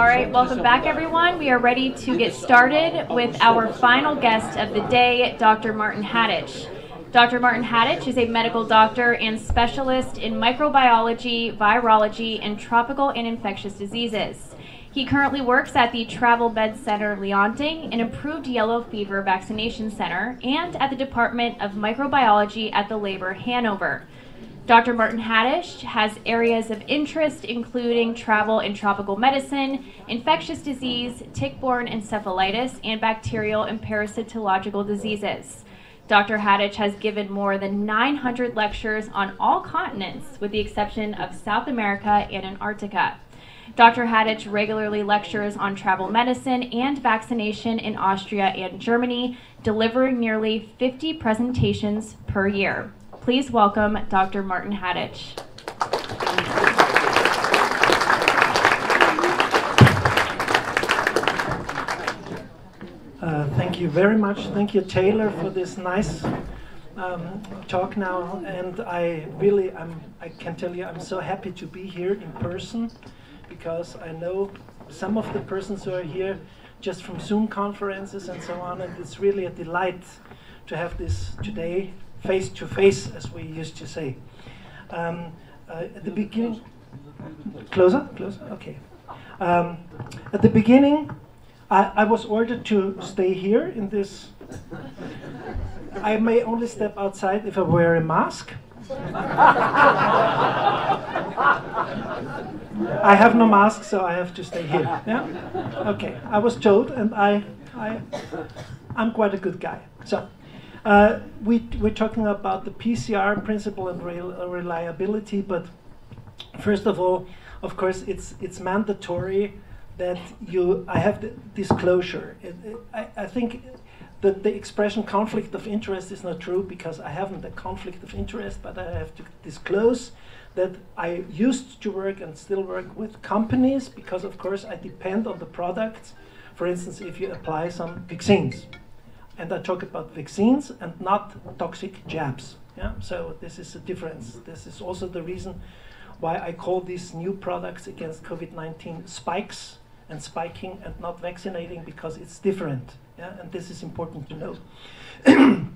All right, welcome back, everyone. We are ready to get started with our final guest of the day, Dr. Martin Haditsch. Dr. Martin Haditsch is a medical doctor and specialist in microbiology, virology, and tropical and infectious diseases. He currently works at the TravelMed Center Leonding, an improved yellow fever vaccination center, and at the Department of Microbiology at the Labor Hanover. Dr. Martin Haditsch has areas of interest including travel and tropical medicine, infectious disease, tick-borne encephalitis, and bacterial and parasitological diseases. Dr. Haditsch has given more than 900 lectures on all continents, with the exception of South America and Antarctica. Dr. Haditsch regularly lectures on travel medicine and vaccination in Austria and Germany, delivering nearly 50 presentations per year. Please welcome Dr. Martin Haditsch. Uh, thank you very much. Thank you, Taylor, for this nice um, talk now. And I really, I'm, I can tell you, I'm so happy to be here in person because I know some of the persons who are here just from Zoom conferences and so on. And it's really a delight to have this today face to face, as we used to say. Um, uh, at the beginning, closer, closer, okay. Um, at the beginning, I, I was ordered to stay here in this. I may only step outside if I wear a mask. I have no mask, so I have to stay here. Yeah. Okay. I was told, and I, I, I'm quite a good guy. So. Uh, we, we're talking about the PCR principle and rel reliability, but first of all, of course, it's, it's mandatory that you, I have the disclosure. It, it, I, I think that the expression conflict of interest is not true because I haven't a conflict of interest, but I have to disclose that I used to work and still work with companies because, of course, I depend on the products. For instance, if you apply some vaccines, and I talk about vaccines and not toxic jabs. Yeah? So this is a difference. This is also the reason why I call these new products against COVID-19 spikes and spiking and not vaccinating because it's different. Yeah? And this is important to know.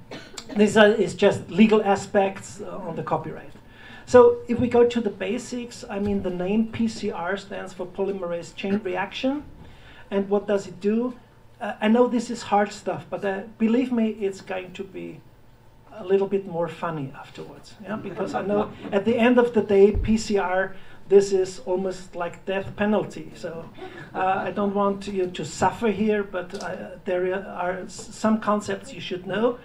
this is just legal aspects uh, on the copyright. So if we go to the basics, I mean the name PCR stands for polymerase chain reaction. And what does it do? I know this is hard stuff, but uh, believe me, it's going to be a little bit more funny afterwards. Yeah, because I know at the end of the day, PCR, this is almost like death penalty. So uh, I don't want you to suffer here, but uh, there are some concepts you should know.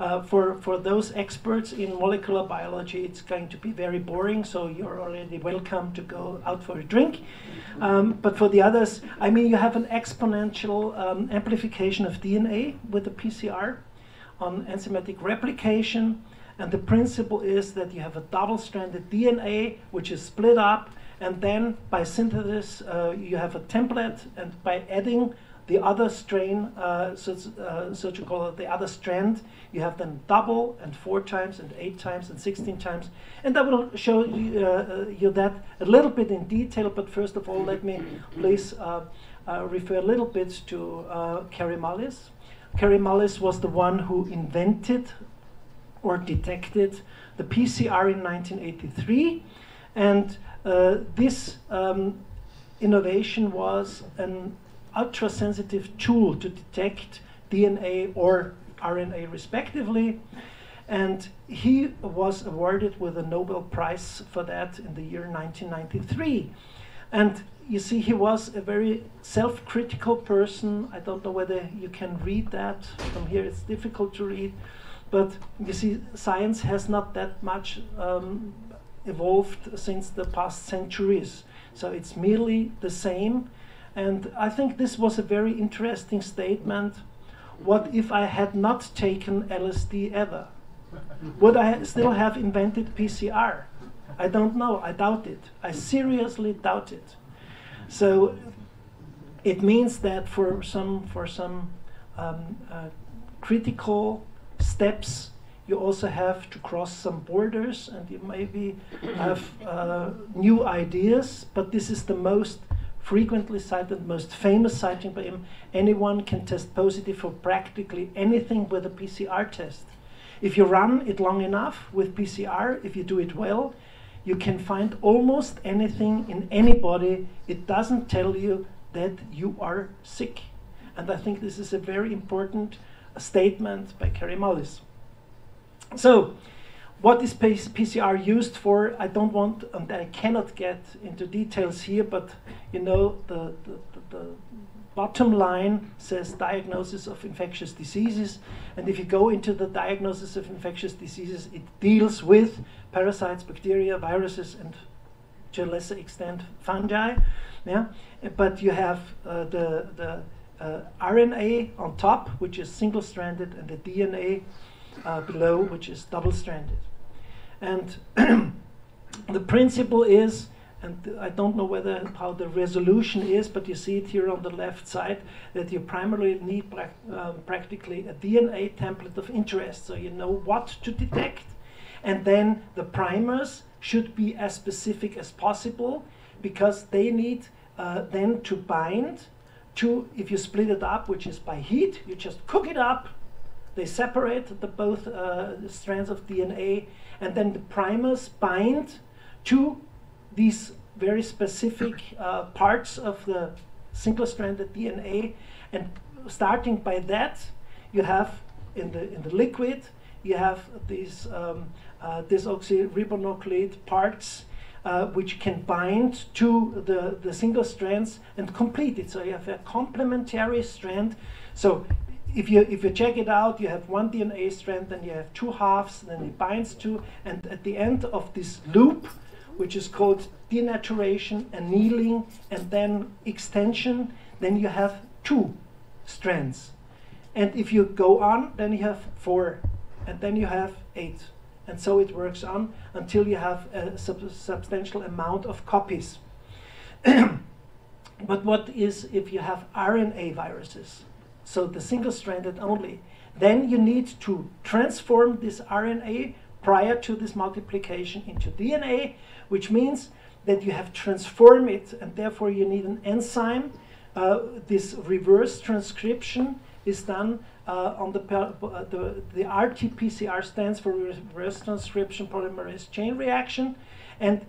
Uh, for, for those experts in molecular biology, it's going to be very boring, so you're already welcome to go out for a drink. Um, but for the others, I mean, you have an exponential um, amplification of DNA with the PCR on enzymatic replication. And the principle is that you have a double stranded DNA which is split up, and then by synthesis, uh, you have a template, and by adding the other strain, uh, so, uh, so to call it the other strand, you have then double and four times and eight times and 16 times. And I will show you, uh, uh, you that a little bit in detail, but first of all, let me please uh, uh, refer a little bit to Kary Mullis. Kary Mullis was the one who invented or detected the PCR in 1983. And this um, innovation was an ultra-sensitive tool to detect DNA or RNA respectively. And he was awarded with a Nobel Prize for that in the year 1993. And you see, he was a very self-critical person. I don't know whether you can read that from here. It's difficult to read. But you see, science has not that much um, evolved since the past centuries. So it's merely the same and I think this was a very interesting statement. What if I had not taken LSD ever? Would I still have invented PCR? I don't know. I doubt it. I seriously doubt it. So it means that for some for some um, uh, critical steps, you also have to cross some borders, and you maybe have uh, new ideas. But this is the most frequently cited, most famous sighting by him. Anyone can test positive for practically anything with a PCR test. If you run it long enough with PCR, if you do it well, you can find almost anything in anybody. It doesn't tell you that you are sick. And I think this is a very important statement by Kary Mullis. So, what is PCR used for? I don't want, and I cannot get into details here, but you know, the, the, the, bottom line says diagnosis of infectious diseases. And if you go into the diagnosis of infectious diseases, it deals with parasites, bacteria, viruses, and to a lesser extent fungi. Yeah? But you have uh, the, the uh, RNA on top, which is single stranded, and the DNA uh, below, which is double stranded. And the principle is, and I don't know whether how the resolution is, but you see it here on the left side, that you primarily need pra um, practically a DNA template of interest, so you know what to detect. And then the primers should be as specific as possible because they need uh, then to bind to, if you split it up, which is by heat, you just cook it up, they separate the both uh, strands of DNA and then the primers bind to these very specific uh, parts of the single-stranded DNA, and starting by that, you have in the in the liquid you have these um, uh, desoxyribonucleic parts uh, which can bind to the, the single strands and complete it. So you have a complementary strand. So if you if you check it out, you have one DNA strand, then you have two halves, then it binds to, and at the end of this loop, which is called denaturation, annealing, and then extension, then you have two strands. And if you go on, then you have four, and then you have eight. And so it works on until you have a sub substantial amount of copies. but what is if you have RNA viruses? So the single-stranded only, then you need to transform this RNA prior to this multiplication into DNA, which means that you have transformed it, and therefore you need an enzyme. Uh, this reverse transcription is done uh, on the, uh, the, the RT-PCR stands for reverse transcription polymerase chain reaction, and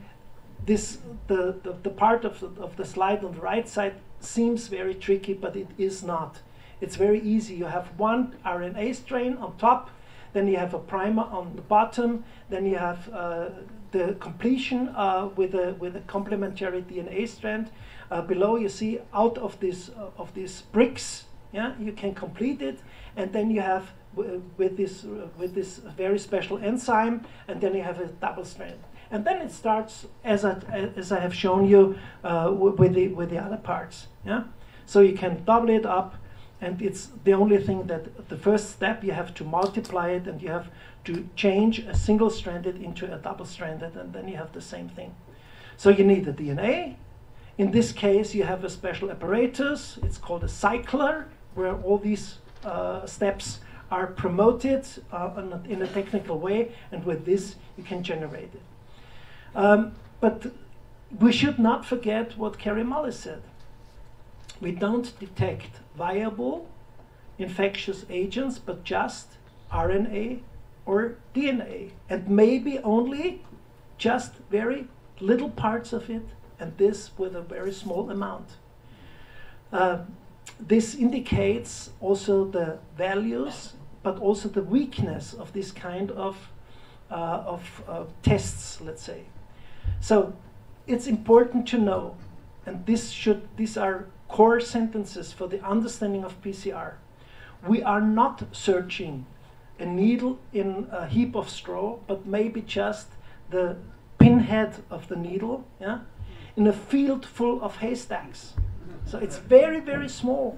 this the, the, the part of the, of the slide on the right side seems very tricky, but it is not. It's very easy. You have one RNA strain on top, then you have a primer on the bottom, then you have uh, the completion uh, with, a, with a complementary DNA strand. Uh, below you see out of, this, uh, of these bricks, yeah, you can complete it, and then you have with this, uh, with this very special enzyme, and then you have a double strand. And then it starts, as I, as I have shown you, uh, with, the, with the other parts. Yeah? So you can double it up, and it's the only thing that the first step you have to multiply it and you have to change a single stranded into a double stranded and then you have the same thing. So you need the DNA. In this case you have a special apparatus, it's called a cycler where all these uh, steps are promoted uh, in, a, technical way and with this you can generate it. Um, but we should not forget what Kary Mullis said we don't detect viable infectious agents, but just RNA or DNA, and maybe only just very little parts of it, and this with a very small amount. Uh, this indicates also the values, but also the weakness of this kind of, uh, of uh, tests, let's say. So it's important to know, and this should, these are core sentences for the understanding of PCR. We are not searching a needle in a heap of straw, but maybe just the pinhead of the needle, yeah, in a field full of haystacks. So it's very, very small.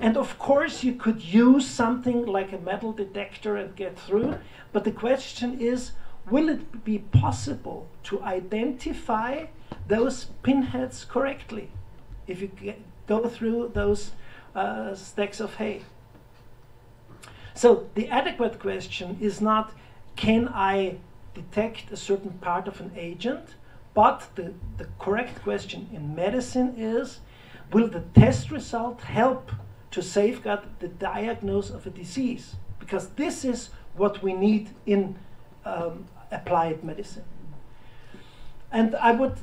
And of course, you could use something like a metal detector and get through, but the question is will it be possible to identify those pinheads correctly? If you get, go through those uh, stacks of hay. So the adequate question is not can I detect a certain part of an agent, but the, the correct question in medicine is will the test result help to safeguard the diagnosis of a disease? Because this is what we need in um, applied medicine. And I would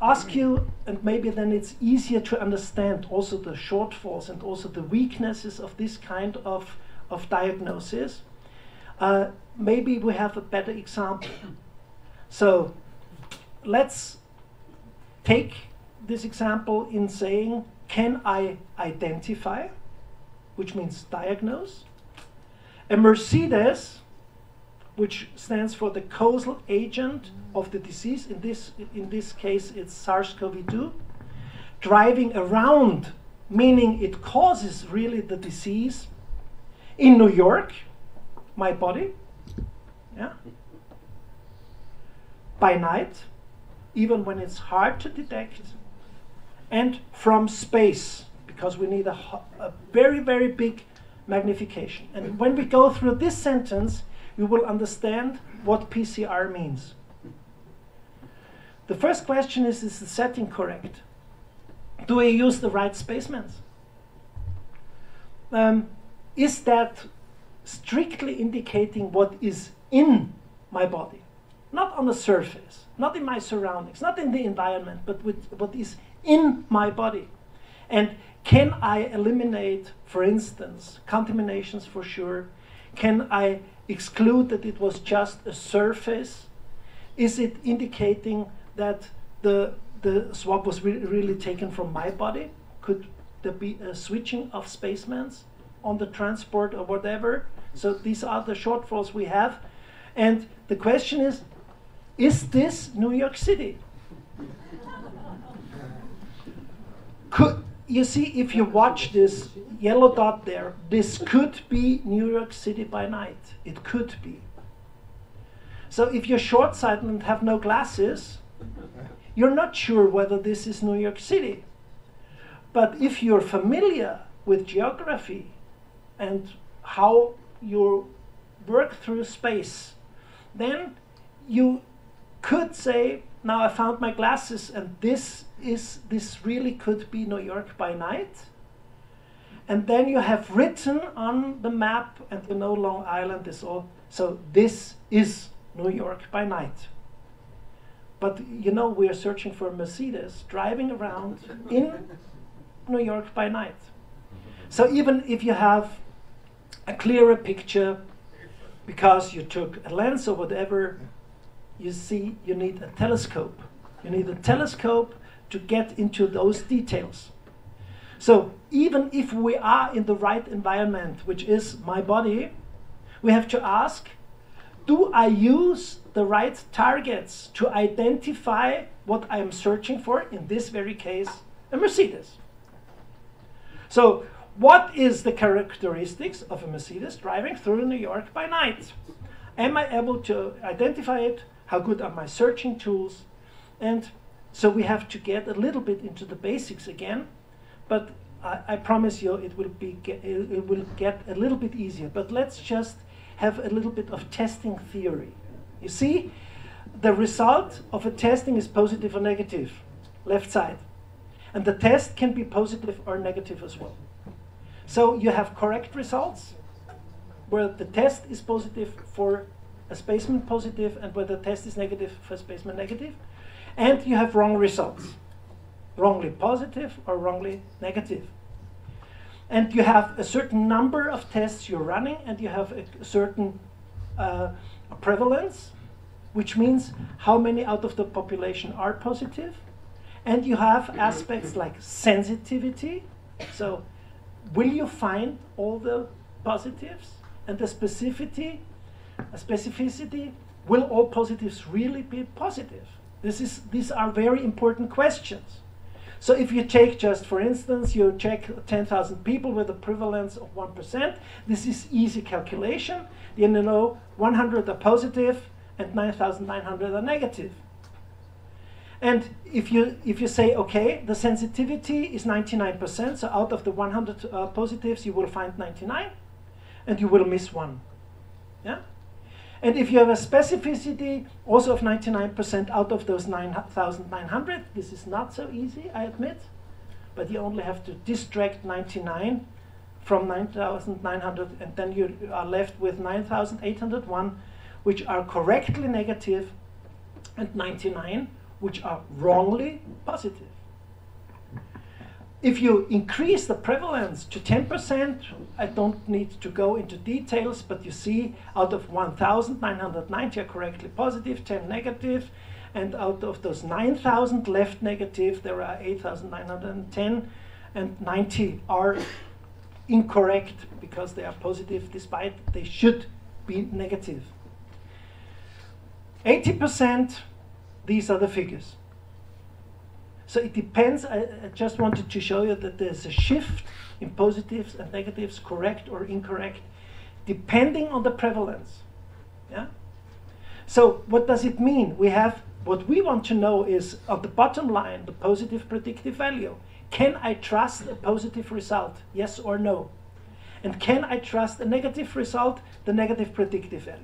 ask you, and maybe then it's easier to understand also the shortfalls and also the weaknesses of this kind of, of diagnosis. Uh, maybe we have a better example. So let's take this example in saying, can I identify, which means diagnose, a Mercedes, which stands for the causal agent of the disease. In this, in this case, it's SARS-CoV-2. Driving around, meaning it causes really the disease. In New York, my body, yeah. By night, even when it's hard to detect, and from space, because we need a, a very, very big magnification. And when we go through this sentence, you will understand what PCR means. The first question is, is the setting correct? Do I use the right spacemens? Um, is that strictly indicating what is in my body? Not on the surface, not in my surroundings, not in the environment, but with what is in my body. And can I eliminate, for instance, contaminations for sure? Can I exclude that it was just a surface? Is it indicating that the, the swab was re really taken from my body? Could there be a switching of spacemens on the transport or whatever? So these are the shortfalls we have. And the question is, is this New York City? Could, you see, if you watch this yellow dot there, this could be New York City by night. It could be. So if you're short-sighted and have no glasses, you're not sure whether this is New York City. But if you're familiar with geography and how you work through space, then you could say, now I found my glasses and this is this really could be New York by night. And then you have written on the map, and you know Long Island is all, so this is New York by night. But you know, we are searching for a Mercedes driving around in New York by night. So even if you have a clearer picture because you took a lens or whatever, you see you need a telescope. You need a telescope to get into those details. So even if we are in the right environment, which is my body, we have to ask, do I use the right targets to identify what I'm searching for, in this very case, a Mercedes? So what is the characteristics of a Mercedes driving through New York by night? Am I able to identify it? How good are my searching tools? And so we have to get a little bit into the basics again, but I, I promise you it will, be it will get a little bit easier. But let's just have a little bit of testing theory. You see, the result of a testing is positive or negative, left side. And the test can be positive or negative as well. So you have correct results, where the test is positive for a spaceman positive and where the test is negative for spaceman negative and you have wrong results, wrongly positive or wrongly negative. And you have a certain number of tests you're running, and you have a certain uh, prevalence, which means how many out of the population are positive. And you have aspects like sensitivity. So, will you find all the positives? And the specificity, specificity, will all positives really be positive? This is, these are very important questions. So if you take just, for instance, you check 10,000 people with a prevalence of 1%, this is easy calculation. You know 100 are positive and 9,900 are negative. And if you, if you say, okay, the sensitivity is 99%, so out of the 100 uh, positives, you will find 99, and you will miss one. Yeah? And if you have a specificity also of 99% out of those 9,900, this is not so easy, I admit. but you only have to distract 99 from 9,900, and then you are left with 9,801, which are correctly negative, and 99, which are wrongly positive. If you increase the prevalence to 10%, I don't need to go into details, but you see out of 1,990 are correctly positive, 10 negative, and out of those 9,000 left negative, there are 8,910, and 90 are incorrect because they are positive despite they should be negative. 80%, these are the figures. So it depends. I, I, just wanted to show you that there's a shift in positives and negatives, correct or incorrect, depending on the prevalence. Yeah. So what does it mean? We have what we want to know is of the bottom line, the positive predictive value. Can I trust a positive result? Yes or no? And can I trust a negative result, the negative predictive value?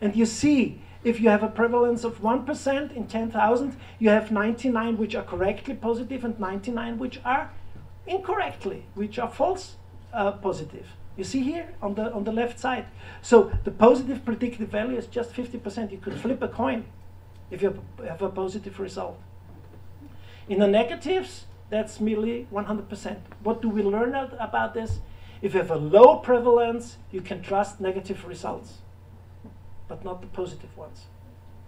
And you see if you have a prevalence of 1% in 10,000, you have 99 which are correctly positive and 99 which are incorrectly, which are false uh, positive. You see here on the, on the left side. So the positive predictive value is just 50%. You could flip a coin if you have a positive result. In the negatives, that's merely 100%. What do we learn about this? If you have a low prevalence, you can trust negative results but not the positive ones.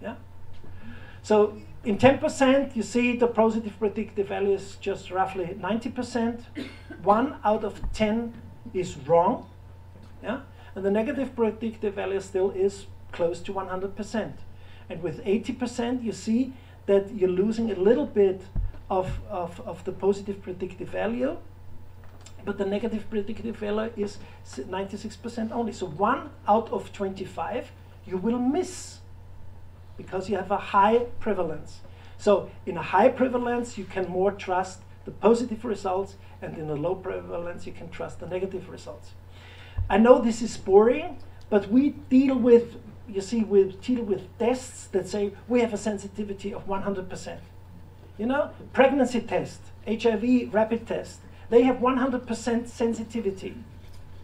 Yeah? So in 10%, you see the positive predictive value is just roughly 90%. One out of 10 is wrong. Yeah? And the negative predictive value still is close to 100%. And with 80%, you see that you're losing a little bit of, of, of the positive predictive value, but the negative predictive value is 96% only. So one out of 25 you will miss because you have a high prevalence. So in a high prevalence, you can more trust the positive results, and in a low prevalence, you can trust the negative results. I know this is boring, but we deal with, you see, we deal with tests that say we have a sensitivity of 100%. You know, pregnancy test, HIV rapid test, they have 100% sensitivity.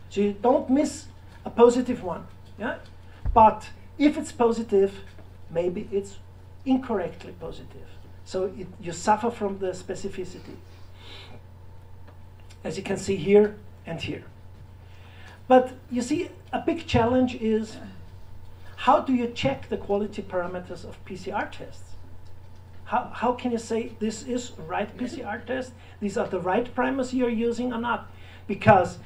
So you don't miss a positive one. Yeah? But if it's positive, maybe it's incorrectly positive. So it, you suffer from the specificity, as you can see here and here. But you see, a big challenge is how do you check the quality parameters of PCR tests? How, how can you say this is right PCR test? These are the right primers you're using or not? Because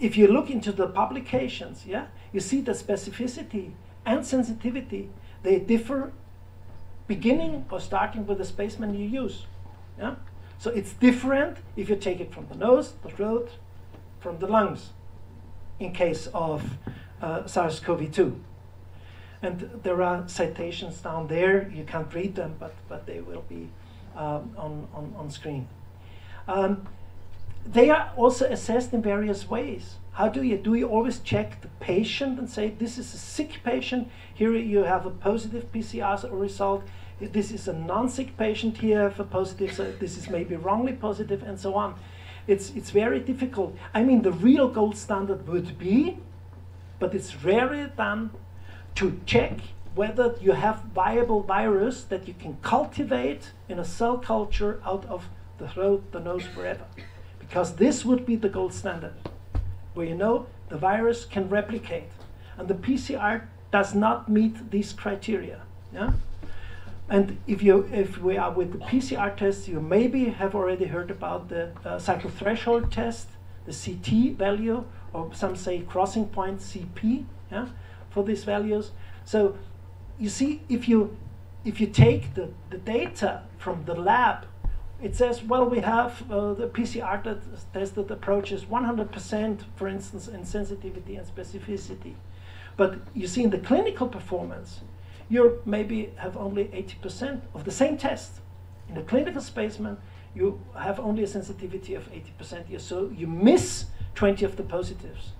if you look into the publications, yeah, you see the specificity and sensitivity, they differ beginning or starting with the specimen you use. Yeah? So it's different if you take it from the nose, the throat, from the lungs, in case of uh, SARS-CoV-2. And there are citations down there. You can't read them, but, but they will be um, on, on, on screen. Um, they are also assessed in various ways. How do you do you always check the patient and say this is a sick patient? Here you have a positive PCR result. This is a non-sick patient. Here a positive. So this is maybe wrongly positive, and so on. It's it's very difficult. I mean, the real gold standard would be, but it's rarely done, to check whether you have viable virus that you can cultivate in a cell culture out of the throat, the nose, wherever because this would be the gold standard, where you know the virus can replicate. And the PCR does not meet these criteria. Yeah? And if, you, if we are with the PCR test, you maybe have already heard about the uh, cycle threshold test, the CT value, or some say crossing point CP yeah, for these values. So you see, if you, if you take the, the data from the lab it says, well, we have uh, the PCR that test that approaches 100%, for instance, in sensitivity and specificity. But you see in the clinical performance, you maybe have only 80% of the same test. In the clinical specimen, you have only a sensitivity of 80%, so you miss 20 of the positives.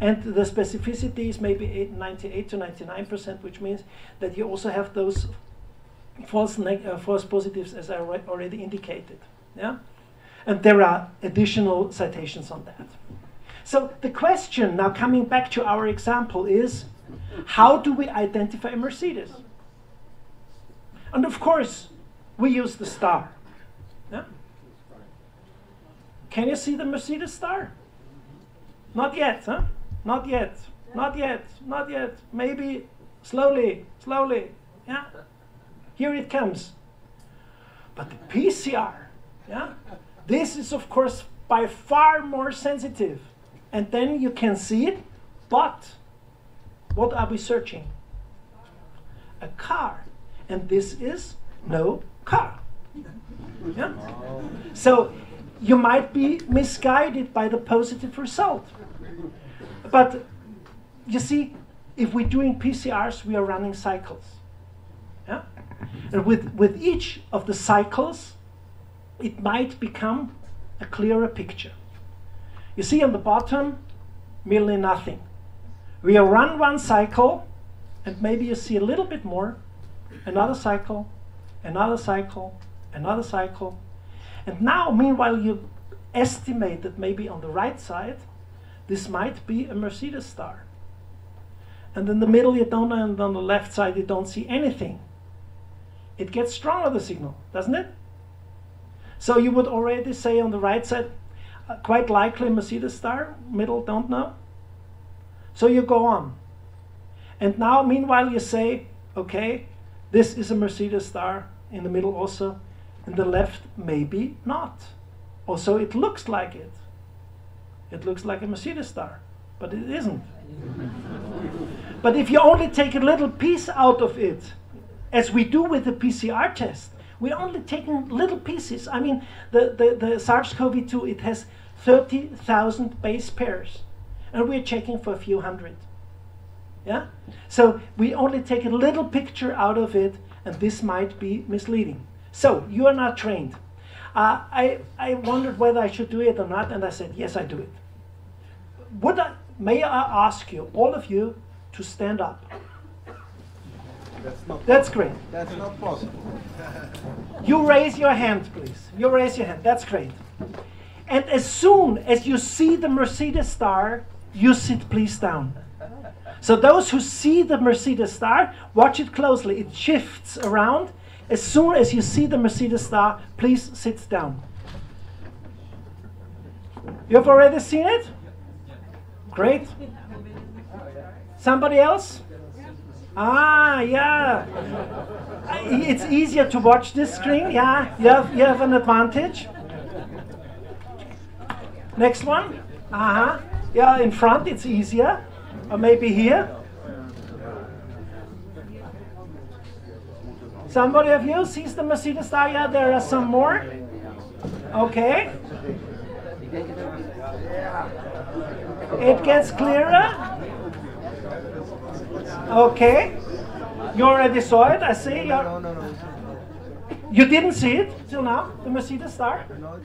And the specificity is maybe 98 to 99%, which means that you also have those false, uh, false positives as I already indicated. Yeah? And there are additional citations on that. So the question, now coming back to our example, is how do we identify a Mercedes? And of course, we use the star. Yeah? Can you see the Mercedes star? Not yet, huh? Not yet. Not yet. Not yet. Maybe slowly, slowly. Yeah? Here it comes. But the PCR, yeah? This is of course by far more sensitive. And then you can see it, but what are we searching? A car. And this is no car. Yeah? So you might be misguided by the positive result. But you see, if we're doing PCRs, we are running cycles. Yeah? And with, with each of the cycles, it might become a clearer picture. You see on the bottom, merely nothing. We run one cycle, and maybe you see a little bit more, another cycle, another cycle, another cycle. And now, meanwhile, you estimate that maybe on the right side, this might be a Mercedes star. And in the middle, you don't and on the left side, you don't see anything. It gets stronger, the signal, doesn't it? So you would already say on the right side, uh, quite likely Mercedes star, middle, don't know. So you go on. And now, meanwhile, you say, okay, this is a Mercedes star, in the middle also, in the left, maybe not. Also, it looks like it. It looks like a Mercedes star, but it isn't. but if you only take a little piece out of it, as we do with the PCR test, we're only taking little pieces. I mean, the, the, the SARS-CoV-2, it has 30,000 base pairs, and we're checking for a few hundred. Yeah? So we only take a little picture out of it, and this might be misleading. So you are not trained. Uh, I, I wondered whether I should do it or not, and I said, yes, I do it. Would I, may I ask you, all of you, to stand up? That's not. That's great. That's not possible. You raise your hand, please. You raise your hand. That's great. And as soon as you see the Mercedes star, you sit please down. So those who see the Mercedes star, watch it closely. It shifts around. As soon as you see the Mercedes star, please sit down. You have already seen it? Great. Somebody else? Ah, yeah. It's easier to watch this screen. Yeah, you have, you have an advantage. Next one. Uh huh. Yeah, in front it's easier. Or maybe here. Somebody of you sees the Mercedes star? Yeah, there are some more. Okay. It gets clearer. Okay. You already saw it, I see. You're, No, no, no. you didn't see it till now, the Mercedes star? No.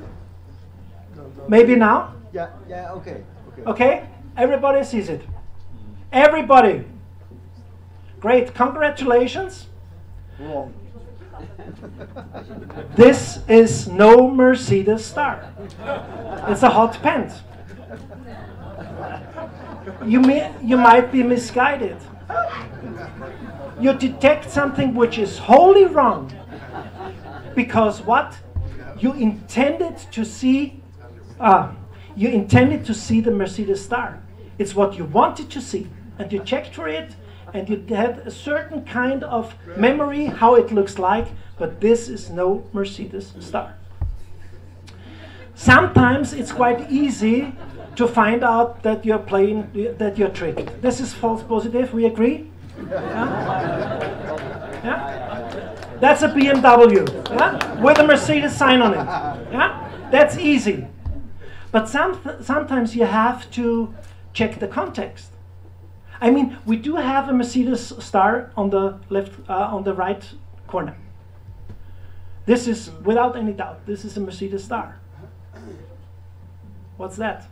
Maybe now? Yeah, yeah, okay. Okay. Okay? Everybody sees it. Everybody. Great, congratulations. Wrong. This is no Mercedes star. It's a hot pant. You, may, you might be misguided. You detect something which is wholly wrong because what? You intended to see, uh, you intended to see the Mercedes star. It's what you wanted to see, and you checked for it, and you had a certain kind of memory how it looks like, but this is no Mercedes star. Sometimes it's quite easy to find out that you're playing, that you're tricked. This is false positive, we agree? Yeah? Yeah? That's a BMW, yeah? With a Mercedes sign on it. Yeah? That's easy. But some, sometimes you have to check the context. I mean, we do have a Mercedes star on the left, uh, on the right corner. This is, without any doubt, this is a Mercedes star. What's that?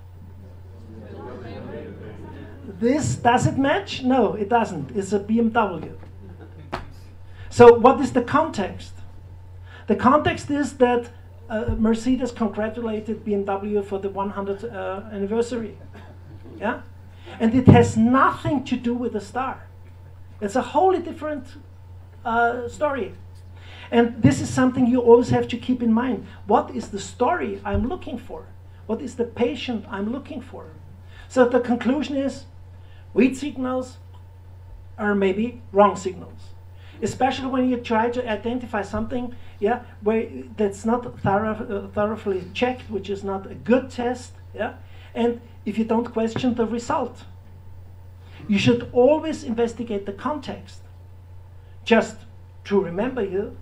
This, does it match? No, it doesn't. It's a BMW. So what is the context? The context is that uh, Mercedes congratulated BMW for the 100th uh, anniversary. Yeah? And it has nothing to do with the star. It's a wholly different uh, story. And this is something you always have to keep in mind. What is the story I'm looking for? What is the patient I'm looking for? So the conclusion is weak signals are maybe wrong signals. Especially when you try to identify something yeah, where that's not thorough, uh, thoroughly checked, which is not a good test, yeah, and if you don't question the result. You should always investigate the context. Just to remember you,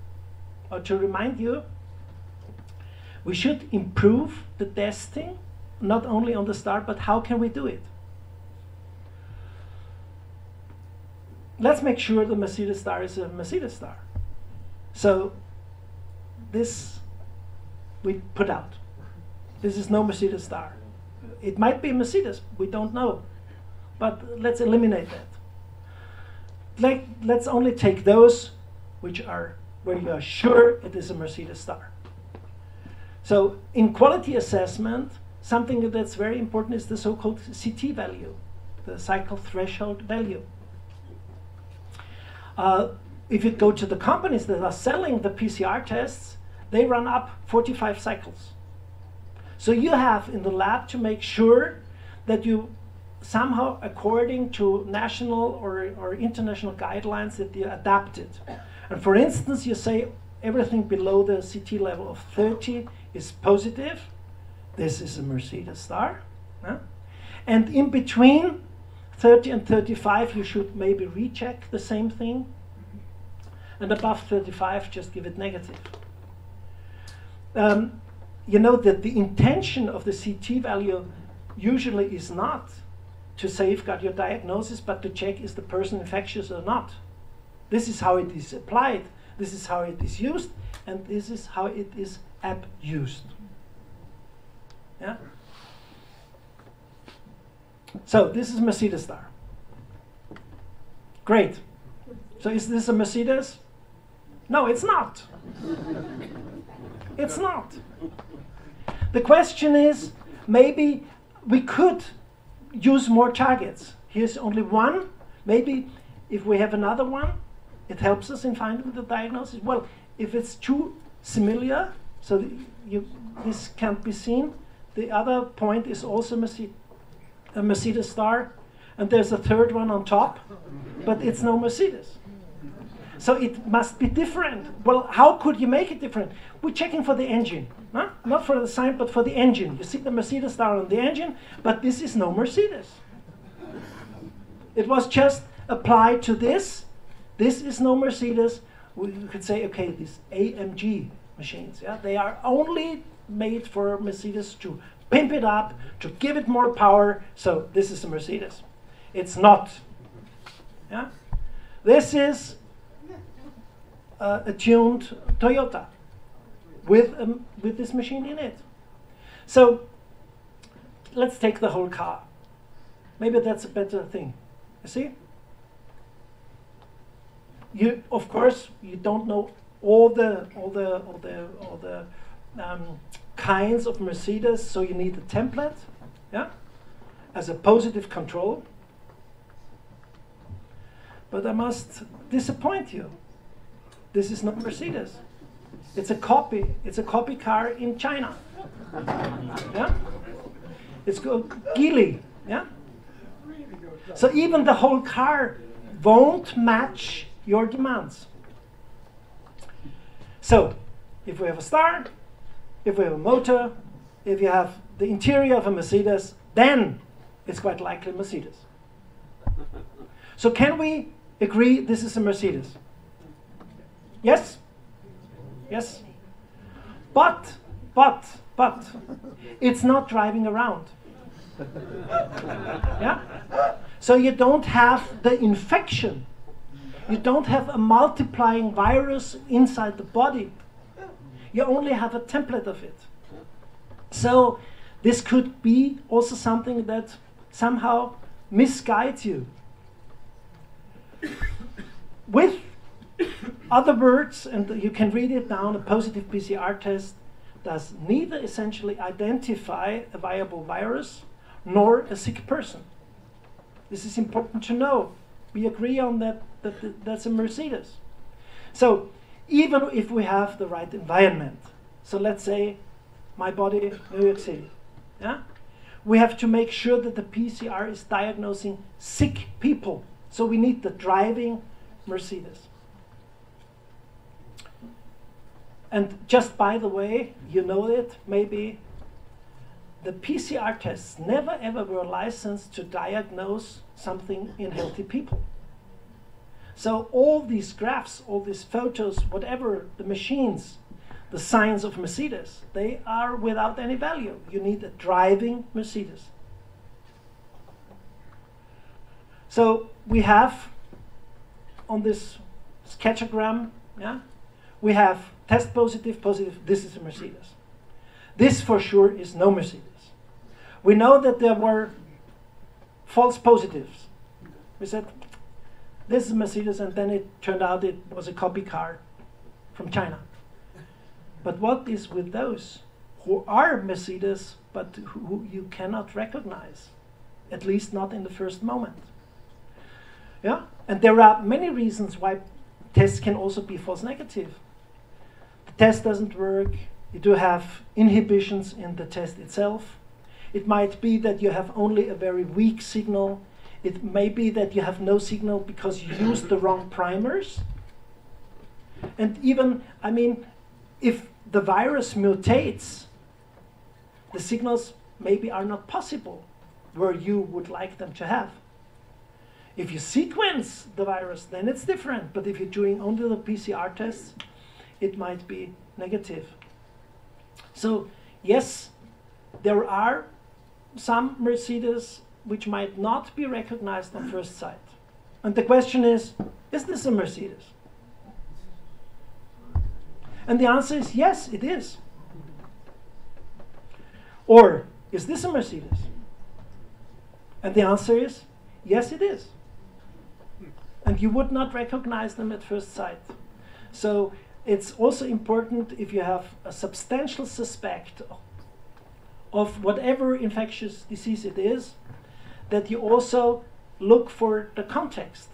or to remind you, we should improve the testing, not only on the start, but how can we do it? Let's make sure the Mercedes star is a Mercedes star. So this we put out. This is no Mercedes star. It might be Mercedes, we don't know. But let's eliminate that. Like, let's only take those which are where you are sure it is a Mercedes star. So in quality assessment, something that's very important is the so-called CT value, the cycle threshold value. Uh, if you go to the companies that are selling the PCR tests, they run up 45 cycles. So you have in the lab to make sure that you somehow, according to national or, or international guidelines, that you adapt it. And for instance, you say everything below the CT level of 30 is positive. This is a Mercedes star. And in between 30 and 35, you should maybe recheck the same thing. And above 35, just give it negative. Um, you know that the intention of the CT value usually is not to safeguard your diagnosis, but to check is the person infectious or not. This is how it is applied, this is how it is used, and this is how it is abused. Yeah? So this is Mercedes star. Great. So is this a Mercedes? No, it's not. it's not. The question is maybe we could use more targets. Here's only one. Maybe if we have another one, it helps us in finding the diagnosis. Well, if it's too similar, so you, this can't be seen, the other point is also a Mercedes star, and there's a third one on top, but it's no Mercedes. So it must be different. Well, how could you make it different? We're checking for the engine, huh? not for the sign, but for the engine. You see the Mercedes star on the engine, but this is no Mercedes. It was just applied to this. This is no Mercedes. We could say, okay, these AMG machines, yeah, they are only made for Mercedes to pimp it up, to give it more power. So this is a Mercedes. It's not. Yeah? This is uh, a tuned Toyota with, um, with this machine in it. So let's take the whole car. Maybe that's a better thing. You see? You, of course, you don't know all the all the all the all the um, kinds of Mercedes, so you need a template, yeah, as a positive control. But I must disappoint you. This is not Mercedes. It's a copy. It's a copy car in China. Yeah? It's called Geely. Yeah? So even the whole car won't match your demands. So, if we have a star, if we have a motor, if you have the interior of a Mercedes, then it's quite likely a Mercedes. So can we agree this is a Mercedes? Yes? Yes? But, but, but, it's not driving around. yeah? So you don't have the infection. You don't have a multiplying virus inside the body. You only have a template of it. So this could be also something that somehow misguides you. With other words, and you can read it down, a positive PCR test does neither essentially identify a viable virus nor a sick person. This is important to know. We agree on that, that, that that's a Mercedes. So even if we have the right environment, so let's say my body, New York City, yeah? we have to make sure that the PCR is diagnosing sick people. So we need the driving Mercedes. And just by the way, you know it, maybe the PCR tests never ever were licensed to diagnose something in healthy people. So all these graphs, all these photos, whatever the machines, the signs of Mercedes, they are without any value. You need a driving Mercedes. So we have on this sketchogram, yeah, we have test positive, positive, this is a Mercedes. This for sure is no Mercedes. We know that there were false positives. We said, this is Mercedes, and then it turned out it was a copy car from China. But what is with those who are Mercedes but who you cannot recognize, at least not in the first moment? Yeah, and there are many reasons why tests can also be false negative. The test doesn't work. You do have inhibitions in the test itself. It might be that you have only a very weak signal it may be that you have no signal because you used the wrong primers. And even, I mean, if the virus mutates, the signals maybe are not possible where you would like them to have. If you sequence the virus, then it's different. But if you're doing only the PCR tests, it might be negative. So, yes, there are some Mercedes which might not be recognized on first sight. And the question is, is this a Mercedes? And the answer is yes, it is. Or, is this a Mercedes? And the answer is yes, it is. And you would not recognize them at first sight. So it's also important if you have a substantial suspect of whatever infectious disease it is, that you also look for the context.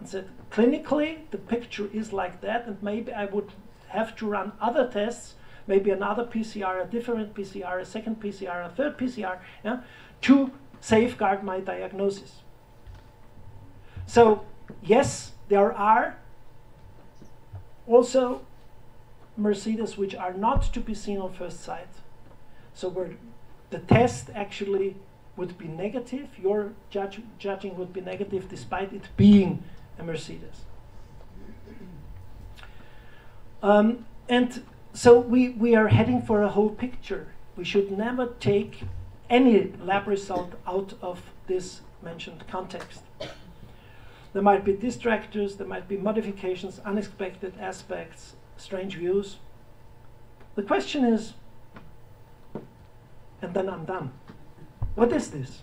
And said clinically the picture is like that and maybe I would have to run other tests maybe another PCR a different PCR a second PCR a third PCR yeah, to safeguard my diagnosis. So yes there are also Mercedes which are not to be seen on first sight. So where the test actually would be negative, your judge, judging would be negative despite it being a Mercedes. Um, and so we, we are heading for a whole picture. We should never take any lab result out of this mentioned context. There might be distractors, there might be modifications, unexpected aspects, strange views. The question is, and then I'm done. What is this?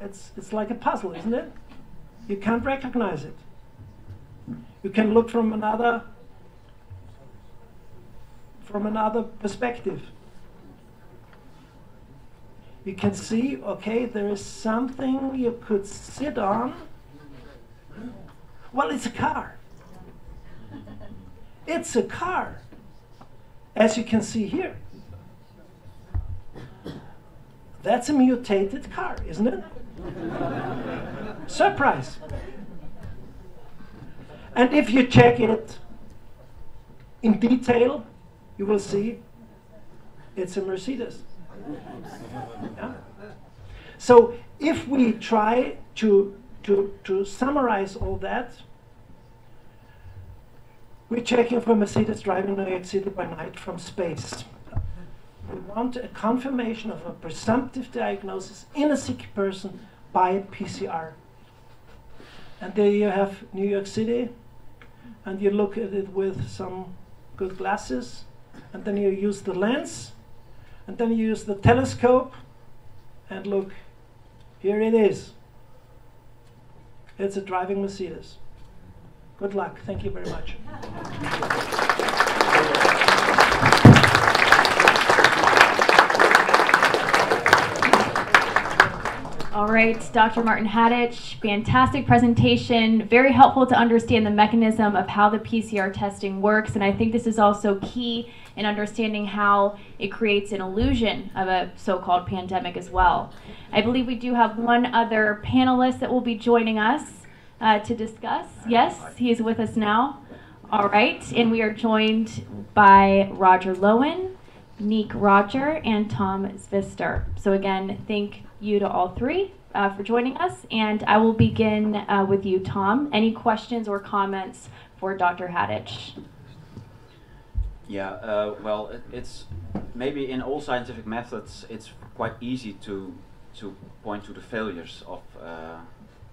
It's, it's like a puzzle, isn't it? You can't recognize it. You can look from another from another perspective. You can see, okay, there is something you could sit on. Well, it's a car. It's a car as you can see here. That's a mutated car, isn't it? Surprise. And if you check it in detail, you will see it's a Mercedes. Yeah? So if we try to, to, to summarize all that, we're checking for Mercedes driving New York City by night from space. We want a confirmation of a presumptive diagnosis in a sick person by PCR. And there you have New York City, and you look at it with some good glasses, and then you use the lens, and then you use the telescope, and look, here it is. It's a driving Mercedes. Good luck. Thank you very much. All right, Dr. Martin Haditsch, fantastic presentation. Very helpful to understand the mechanism of how the PCR testing works. And I think this is also key in understanding how it creates an illusion of a so called pandemic as well. I believe we do have one other panelist that will be joining us uh, to discuss. Yes, he is with us now. All right, and we are joined by Roger Lowen, Neek Roger, and Tom Zvister. So again, thank you to all three uh, for joining us, and I will begin uh, with you, Tom. Any questions or comments for Dr. Haditsch? Yeah, uh, well, it, it's maybe in all scientific methods, it's quite easy to to point to the failures of uh,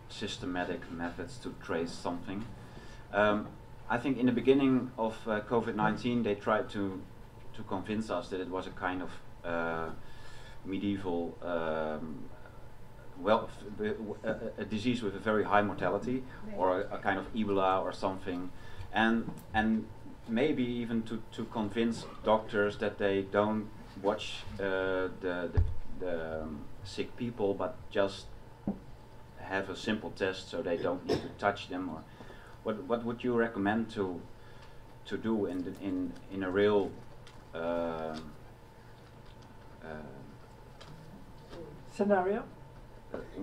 systematic methods to trace something. Um, I think in the beginning of uh, COVID-19, they tried to to convince us that it was a kind of uh, medieval, um, well, a, a, disease with a very high mortality, or a, a, kind of Ebola or something, and and maybe even to, to convince doctors that they don't watch uh, the the, the um, sick people, but just have a simple test so they don't need to touch them or what what would you recommend to to do in the, in in a real uh, uh, scenario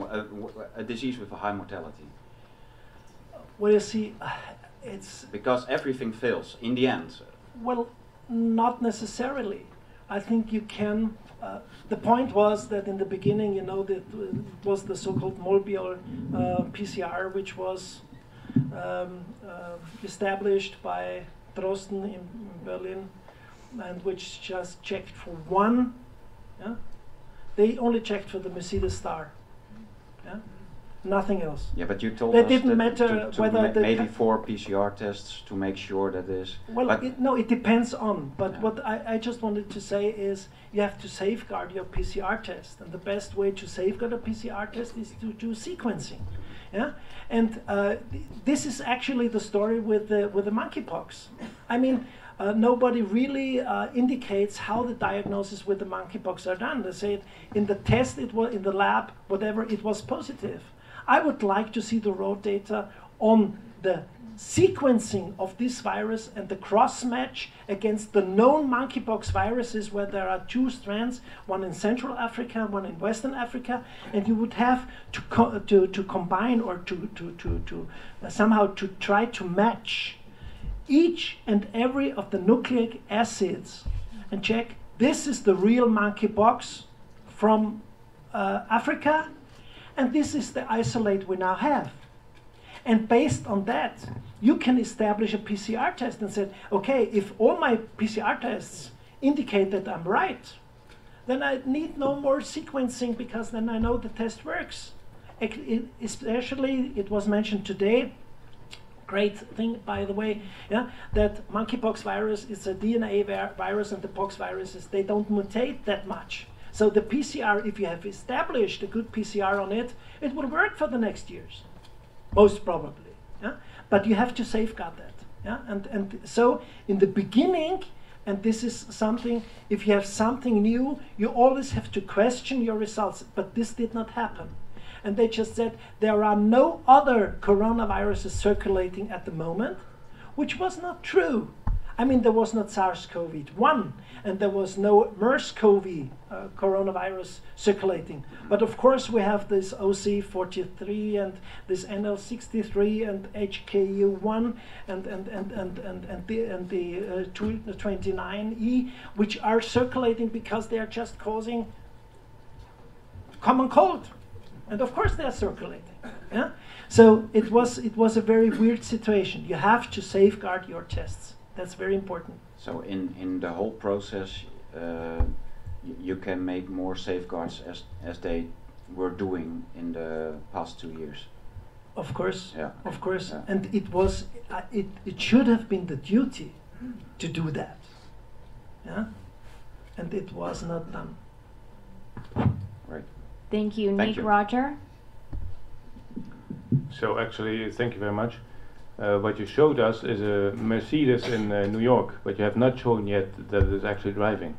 a, a, disease with a high mortality. Well you see it's because everything fails in the end. Well not necessarily. I think you can uh, the point was that in the beginning, you know, that it was the so-called Molbiol uh, PCR, which was um, uh, established by Drosten in, in, Berlin, and which just checked for one. Yeah? They only checked for the Mercedes star. Nothing else. Yeah, but you told that us didn't that matter to, to whether ma maybe four PCR tests to make sure that is. Well, it, no, it depends on. But yeah. what I, I just wanted to say is you have to safeguard your PCR test, and the best way to safeguard a PCR test is to do sequencing. Yeah, and uh, th this is actually the story with the with the monkeypox. I mean. Uh, nobody really uh, indicates how the diagnosis with the monkeypox are done. They say in the test, it was in the lab, whatever, it was positive. I would like to see the raw data on the sequencing of this virus and the cross match against the known monkeypox viruses where there are two strands, one in Central Africa, one in Western Africa, and you would have to, to, to combine or to, to, to, to uh, somehow to try to match each and every of the nucleic acids and check this is the real monkeypox from uh, Africa and this is the isolate we now have. And based on that, you can establish a PCR test and say, okay, if all my PCR tests indicate that I'm right, then I need no more sequencing because then I know the test works. It, especially, it was mentioned today, great thing, by the way, yeah, that monkeypox virus is a DNA virus and the pox viruses, they don't mutate that much. So the PCR, if you have established a good PCR on it, it will work for the next years, most probably. Yeah? But you have to safeguard that. Yeah? And, and so in the beginning, and this is something, if you have something new, you always have to question your results. But this did not happen. And they just said there are no other coronaviruses circulating at the moment, which was not true. I mean, there was not SARS-CoV-1, and there was no MERS-CoV uh, coronavirus circulating. But of course, we have this OC43 and this NL63 and HKU1 and and and and and, and the and the uh, 29E, which are circulating because they are just causing common cold, and of course they are circulating. Yeah. So it was it was a very weird situation. You have to safeguard your tests. That's very important. So in, in the whole process, uh, you can make more safeguards as, as they were doing in the past two years. Of course, yeah. of course, yeah. and it was uh, it it should have been the duty to do that, yeah, and it was not done. Right. Thank you, Thank Nick you. Roger. So actually, thank you very much. Uh, what you showed us is a Mercedes in uh, New York, but you have not shown yet that it is actually driving.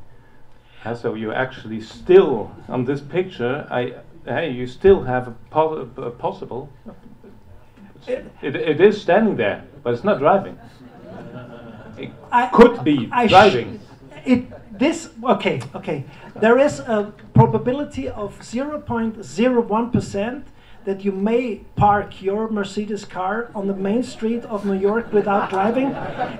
Uh, so you actually still on this picture, I hey, you still have a, po- a possible. It, it is standing there, but it's not driving. It I- could be I driving. it this okay okay there is a probability of 0.01% that you may park your mercedes car on the main street of new york without driving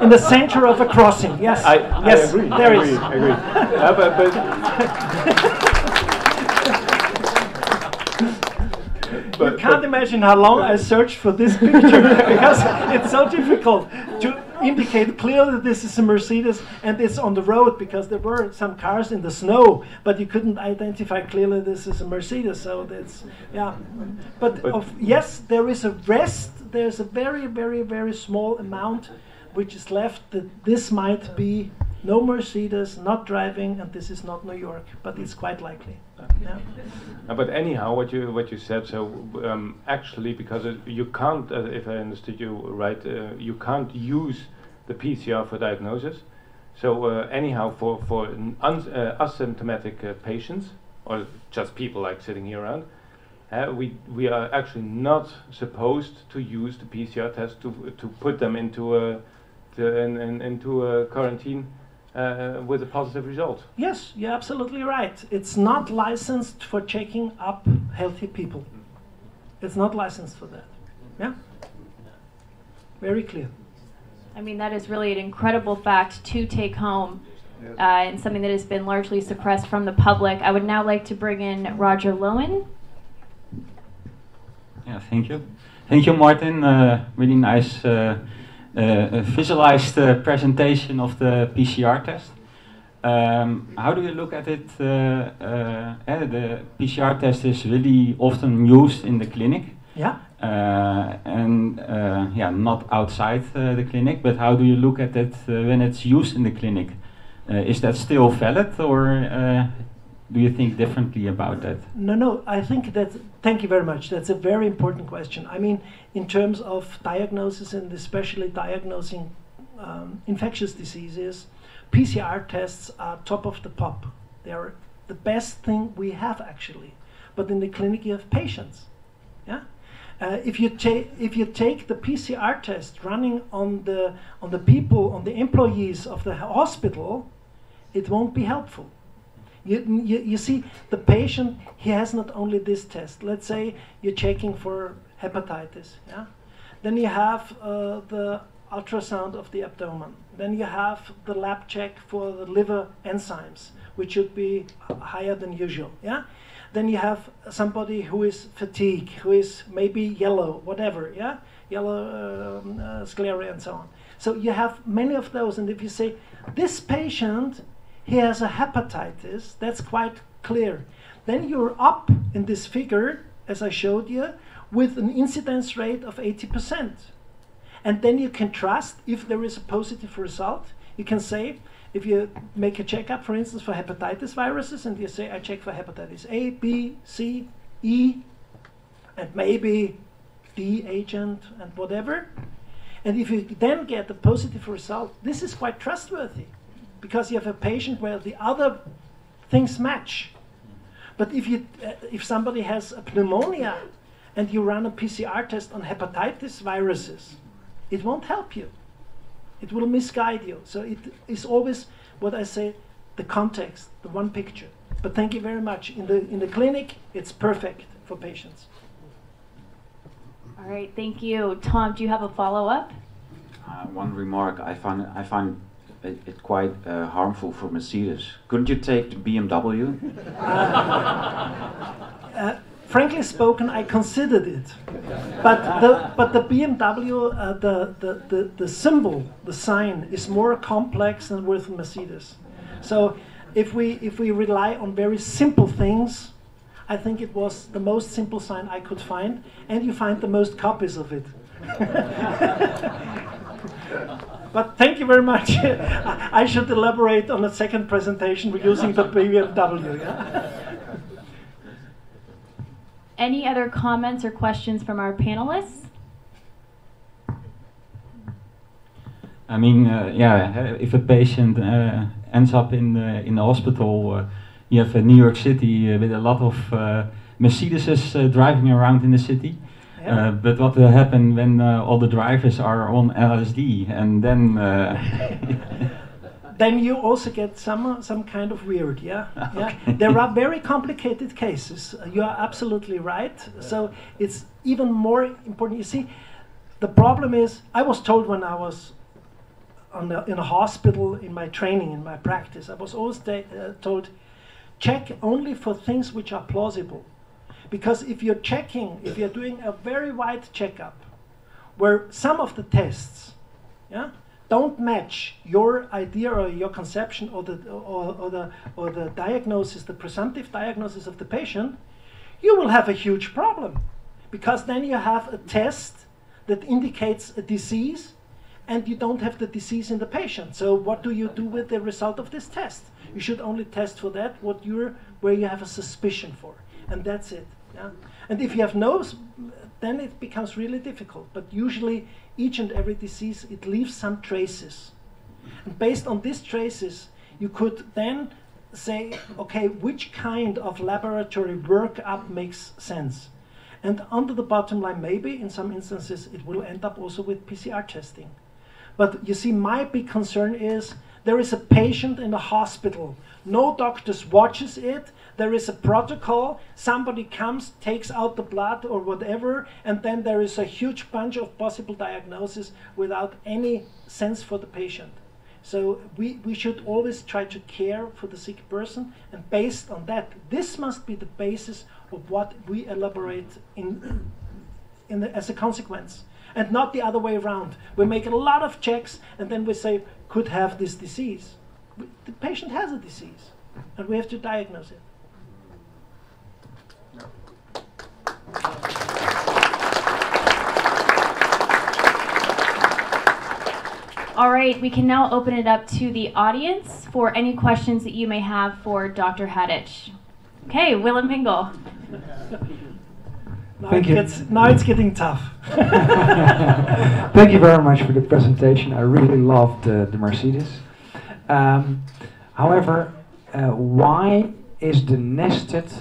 in the center of a crossing yes I, yes I agree. there I is. agree. I agree. Uh, but, but, you can't but- imagine how long I searched for this picture because it's so difficult to indicate clearly this is a Mercedes and it's on the road because there were some cars in the snow, but you couldn't identify clearly this is a Mercedes. So that's yeah. But, But- of, yes, there is a rest. There's a very, very, very small amount which is left that this might be no Mercedes, not driving, and this is not New York, but it's quite likely. Yeah. Uh, but anyhow, what you what you said, so um, actually, because it, you can't, uh, if I understood you right, uh, you can't use the PCR for diagnosis. So uh, anyhow, for for uh, asymptomatic uh, patients or just people like sitting here around, we we are actually not supposed to use the PCR test to to put them into a to, in, in, into a quarantine uh, with a positive result. Yes, you're absolutely right. It's not licensed for checking up healthy people. It's not licensed for that. Yeah? Very clear. I mean, that is really an incredible fact to take home Yes. uh, and something that has been largely suppressed from the public. I would now like to bring in Roger Lowen. Yeah, thank you. Thank you, Martin. Uh, really nice uh, visualized uh, presentation of the PCR test. Um, how do you look at it? Uh, uh, eh, the PCR test is really often used in the clinic. Yeah? Uh, and uh, yeah, not outside uh, the clinic. But how do you look at it when it's used in the clinic? Is that still valid, or do you think differently about that? No, no, I think that, thank you very much. That's a very important question. I mean, in terms of diagnosis and especially diagnosing um, infectious diseases, PCR tests are top of the pop. They are the best thing we have actually. But in the clinic, you have patients. Yeah? Uh, if you take if you take the PCR test running on the on the people on the employees of the hospital, it won't be helpful. You, you, you see, the patient, he has not only this test. Let's say you're checking for hepatitis, yeah? Then you have uh, the ultrasound of the abdomen. Then you have the lab check for the liver enzymes, which should be higher than usual, yeah? Then you have somebody who is fatigued, who is maybe yellow, whatever, yeah? Yellow um, uh, scleria and so on. So you have many of those, and if you say, this patient he has a hepatitis, that's quite clear. Then you're up in this figure, as I showed you, with an incidence rate of 80%. And then you can trust if there is a positive result. You can say, if you make a checkup, for instance, for hepatitis viruses, and you say, I check for hepatitis A, B, C, E, and maybe D agent and whatever. And if you then get a positive result, this is quite trustworthy because you have a patient where the other things match. But if you uh, if somebody has a pneumonia and you run a PCR test on hepatitis viruses, it won't help you. It will misguide you. So it is always what I say, the context, the one picture. But thank you very much. In the in the clinic, it's perfect for patients. All right, thank you. Tom, do you have a follow up? Uh, one remark, I find I find it, it quite uh, harmful for Mercedes. Couldn't you take the BMW? Uh, frankly spoken, I considered it, but the but the BMW, uh, the, the the the symbol, the sign is more complex than with Mercedes. So, if we if we rely on very simple things, I think it was the most simple sign I could find, and you find the most copies of it. But thank you very much. I I should elaborate on a second presentation using the BMW. Yeah? Any other comments or questions from our panelists? I mean, uh, yeah, uh, if a patient uh, ends up in the, in the hospital, uh, you have uh, New York City uh, with a lot of uh, Mercedeses uh, driving around in the city. Yeah. Uh, but what will happen when uh, all the drivers are on LSD and then uh, then you also get some some kind of weird yeah? Yeah. there are very complicated cases. Uh, you are absolutely right. So it's even more important. You see the problem is i was told when i was on the, in a hospital in my training in my practice i was always uh, told check only for things which are plausible because if you're checking if you're doing a very wide checkup where some of the tests yeah don't match your idea or your conception or the or, or the or the diagnosis the presumptive diagnosis of the patient you will have a huge problem. Because then you have a test that indicates a disease and you don't have the disease in the patient. So what do you do with the result of this test? You should only test for that what you're where you have a suspicion for. And that's it yeah? and if you have no then it becomes really difficult. But usually each and every disease it leaves some traces. And based on these traces you could then say okay which kind of laboratory workup makes sense? And under the bottom line maybe in some instances it will end up also with pcr testing. But you see, my big concern is there is a patient in the hospital. No doctors watches it. There is a protocol. Somebody comes, takes out the blood or whatever, and then there is a huge bunch of possible diagnoses without any sense for the patient. So we, we should always try to care for the sick person, and based on that, this must be the basis of what we elaborate in, in the, as a consequence and not the other way around. We make a lot of checks and then we say, could have this disease. The patient has a disease and we have to diagnose it. All right, we can now open it up to the audience for any questions that you may have for Dr. Haditsch. Okay, Willem Pingle. Now, Thank it you. Gets, now it's getting tough. Thank you very much for the presentation. I really loved uh, the Mercedes. Um, however, uh, why is the nested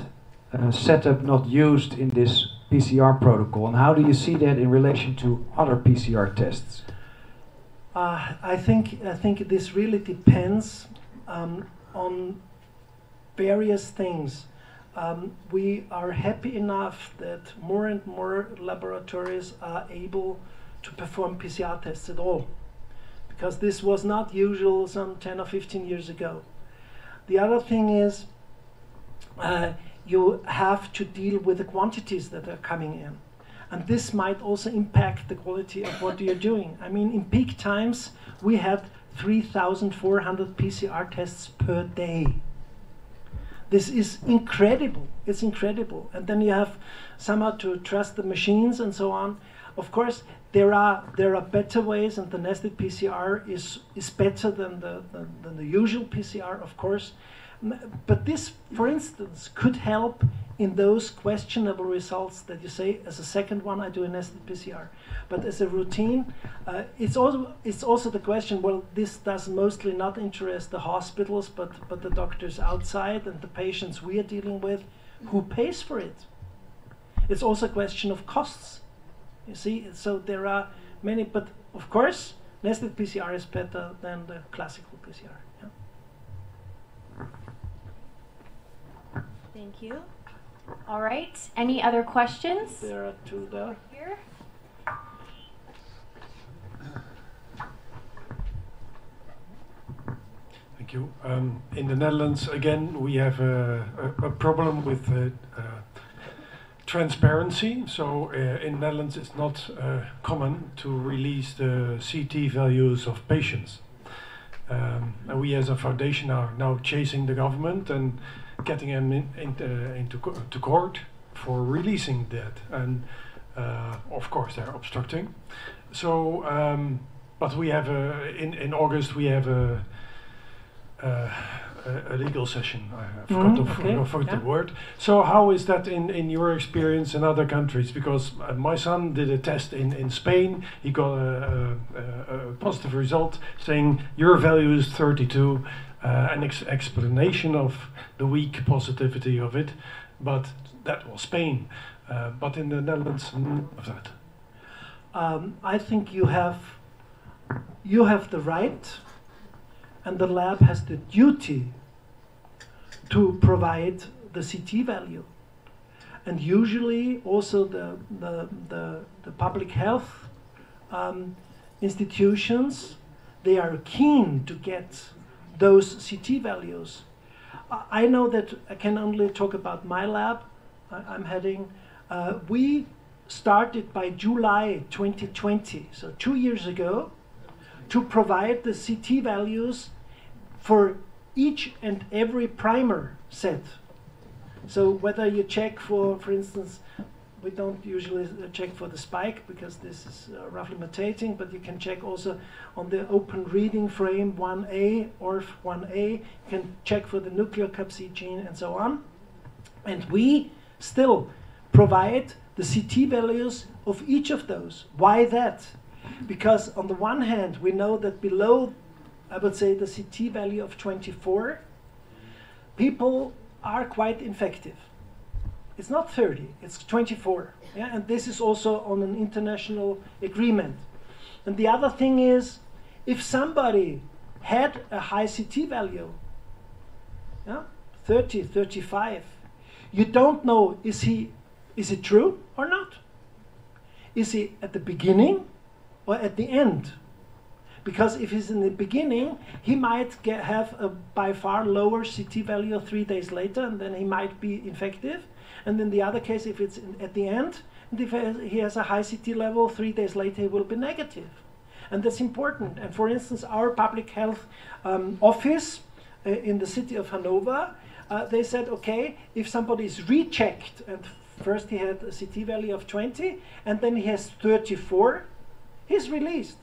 uh, setup not used in this PCR protocol, and how do you see that in relation to other PCR tests? Uh, I think I think this really depends um, on various things. Um, we are happy enough that more and more laboratories are able to perform PCR tests at all, because this was not usual some 10 or 15 years ago. The other thing is uh, you have to deal with the quantities that are coming in. And this might also impact the quality of what you're doing. I mean, in peak times, we had 3,400 PCR tests per day. This is incredible. It's incredible. And then you have somehow to trust the machines and so on. Of course, there are there are better ways, and the nested PCR is is better than the than, than the usual PCR, of course. But this, for instance, could help in those questionable results that you say. As a second one, I do a nested PCR, but as a routine, uh, it's also it's also the question. Well, this does mostly not interest the hospitals, but but the doctors outside and the patients we are dealing with. Who pays for it? It's also a question of costs. You see, so there are many, but of course, nested PCR is better than the classical PCR. Yeah. Thank you. All right, any other questions? There are two there. Here. Thank you. Um, in the Netherlands, again, we have a, a, a problem with uh, uh, transparency. So uh, in Netherlands, it's not uh, common to release the CT values of patients. Um, and we as a foundation are now chasing the government and getting him in, in, uh, into co- to court for releasing that. And uh, of course, they're obstructing. So, um, but we have a, in, in August, we have a, uh, a, a legal session. I forgot, the, f- okay, I forgot yeah. the word. So how is that in, in your experience in other countries? Because uh, my son did a test in, in Spain. He got a, a, a positive result saying your value is 32. Uh, an ex- explanation of the weak positivity of it, but that was Spain. Uh, but in the Netherlands, of that. Um, I think you have you have the right, and the lab has the duty to provide the CT value, and usually also the the the, the public health um, institutions they are keen to get those CT values. I know that I can only talk about my lab. I, I'm heading. Uh, we started by July 2020, so two years ago, to provide the CT values for each and every primer set. So whether you check for, for instance, we don't usually uh, check for the spike because this is uh, roughly mutating, but you can check also on the open reading frame 1A or 1A. You can check for the nucleocapsid gene and so on. And we still provide the CT values of each of those. Why that? Because on the one hand, we know that below, I would say, the CT value of 24, people are quite infective. It's not 30, it's 24. Yeah? And this is also on an international agreement. And the other thing is, if somebody had a high CT value, yeah, 30, 35, you don't know is he is it true or not? Is he at the beginning or at the end? Because if he's in the beginning, he might get, have a by far lower CT value three days later, and then he might be infective. And in the other case, if it's in, at the end, if he has- he has a high CT level, three days later he will be negative. And that's important. And for instance, our public health um, office uh, in the city of Hanover, uh, they said, okay, if somebody is rechecked, and first he had a CT value of 20, and then he has 34, he's released.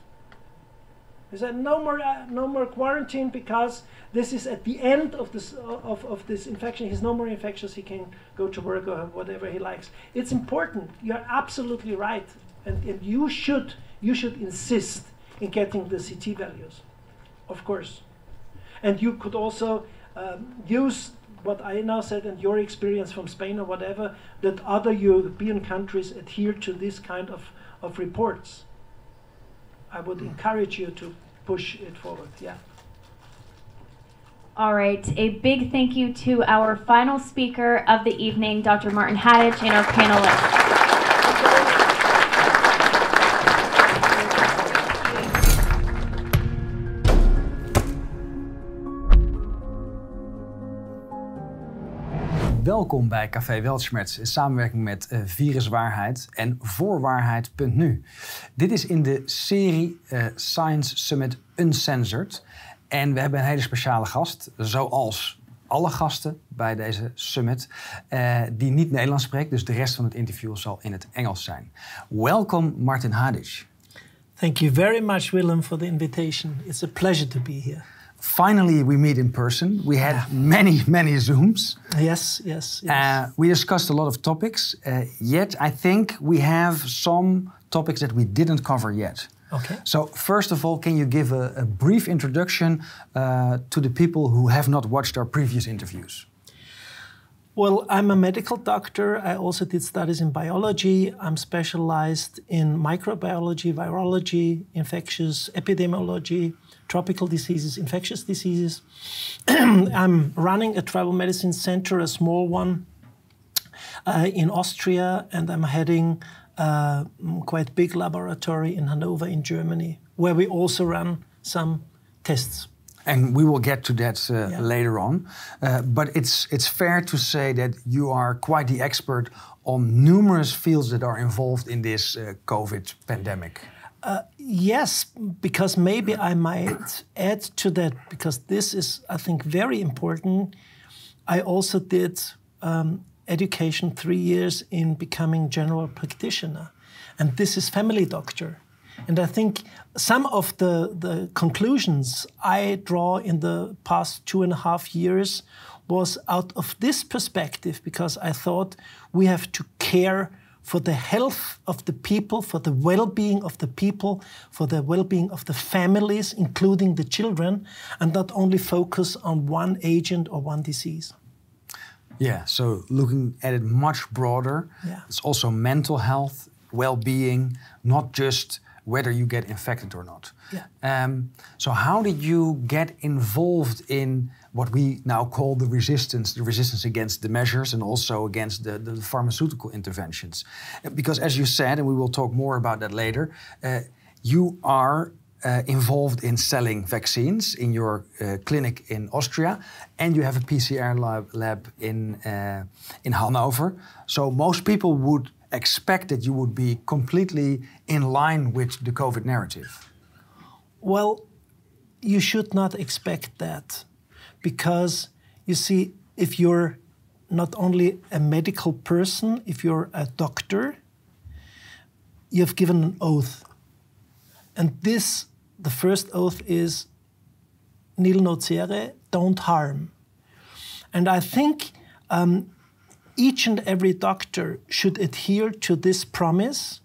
He said, no more, uh, no more quarantine because this is at the end of this of, of this infection. He's no more infectious. He can go to work or whatever he likes. It's important. You're absolutely right, and, and you should you should insist in getting the CT values, of course. And you could also um, use what I now said and your experience from Spain or whatever that other European countries adhere to this kind of, of reports. I would encourage you to push it forward. Yeah. All right, a big thank you to our final speaker of the evening, Dr. Martin Haditsch, and our panelists. Welkom bij Café Weltschmerz in samenwerking met eh, Viruswaarheid en Voorwaarheid.nu. Dit is in de serie eh, Science Summit Uncensored. En we hebben een hele speciale gast, zoals alle gasten bij deze summit, eh, die niet Nederlands spreekt. Dus de rest van het interview zal in het Engels zijn. Welkom Martin Hadich. Thank you very much, Willem, for the invitation. It's a pleasure to be here. Finally, we meet in person. We had many, many Zooms. Yes, yes, yes. Uh, we discussed a lot of topics, uh, yet I think we have some topics that we didn't cover yet. okay. So, first of all, can you give a, a brief introduction uh, to the people who have not watched our previous interviews? Well, I'm a medical doctor. I also did studies in biology. I'm specialized in microbiology, virology, infectious epidemiology, tropical diseases, infectious diseases. I'm running a travel medicine center, a small one, uh, in Austria, and I'm heading a quite big laboratory in Hanover, in Germany, where we also run some tests. And we will get to that uh, Yeah. later on. Uh, but it's, it's fair to say that you are quite the expert on numerous fields that are involved in this uh, COVID pandemic. Yes, because maybe I might add to that because this is, I think, very important. I also did um, education three years in becoming general practitioner, and this is family doctor. And I think some of the, the conclusions I draw in the past two and a half years was out of this perspective because I thought we have to care for the health of the people, for the well being of the people, for the well being of the families, including the children, and not only focus on one agent or one disease. Yeah, so looking at it much broader, Yeah. it's also mental health, well being, not just whether you get infected or not. Yeah. Um, so, how did you get involved in what we now call the resistance, the resistance against the measures and also against the, the pharmaceutical interventions? Because, as you said, and we will talk more about that later, uh, you are uh, involved in selling vaccines in your uh, clinic in Austria, and you have a PCR lab, lab in uh, in Hanover. So most people would expect that you would be completely in line with the COVID narrative. Well, you should not expect that because you see, if you're not only a medical person, if you're a doctor, you have given an oath. And this, the first oath is nil nocere, don't harm. And I think um, each and every doctor should adhere to this promise.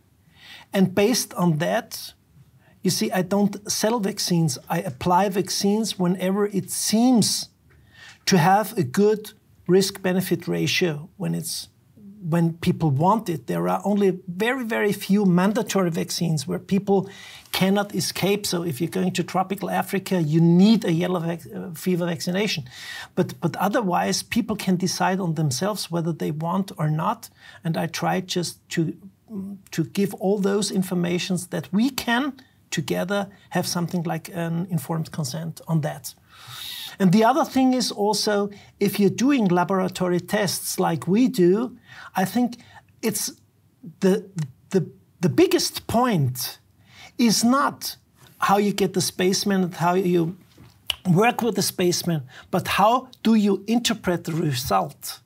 And based on that, you see, I don't sell vaccines. I apply vaccines whenever it seems to have a good risk-benefit ratio. When it's when people want it, there are only very, very few mandatory vaccines where people cannot escape. So, if you're going to tropical Africa, you need a yellow vac- uh, fever vaccination. But but otherwise, people can decide on themselves whether they want or not. And I try just to to give all those informations that we can together have something like an informed consent on that. And the other thing is also if you're doing laboratory tests like we do, I think it's the the the biggest point is not how you get the specimen and how you work with the specimen, but how do you interpret the result?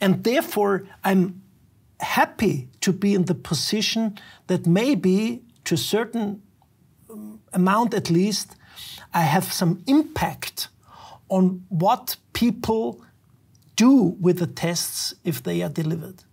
And therefore, I'm happy to be in the position that maybe to a certain amount at least, I have some impact on what people do with the tests if they are delivered.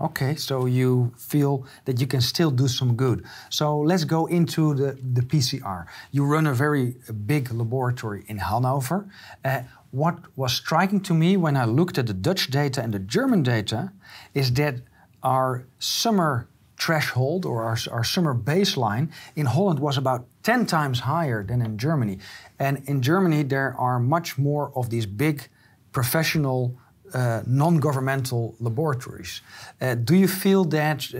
Okay, so you feel that you can still do some good. So let's go into the, the PCR. You run a very big laboratory in Hanover. Uh, what was striking to me when I looked at the Dutch data and the German data is that our summer threshold or our, our summer baseline in Holland was about 10 times higher than in Germany. And in Germany, there are much more of these big professional uh, non-governmental laboratories. Uh, do you feel that uh,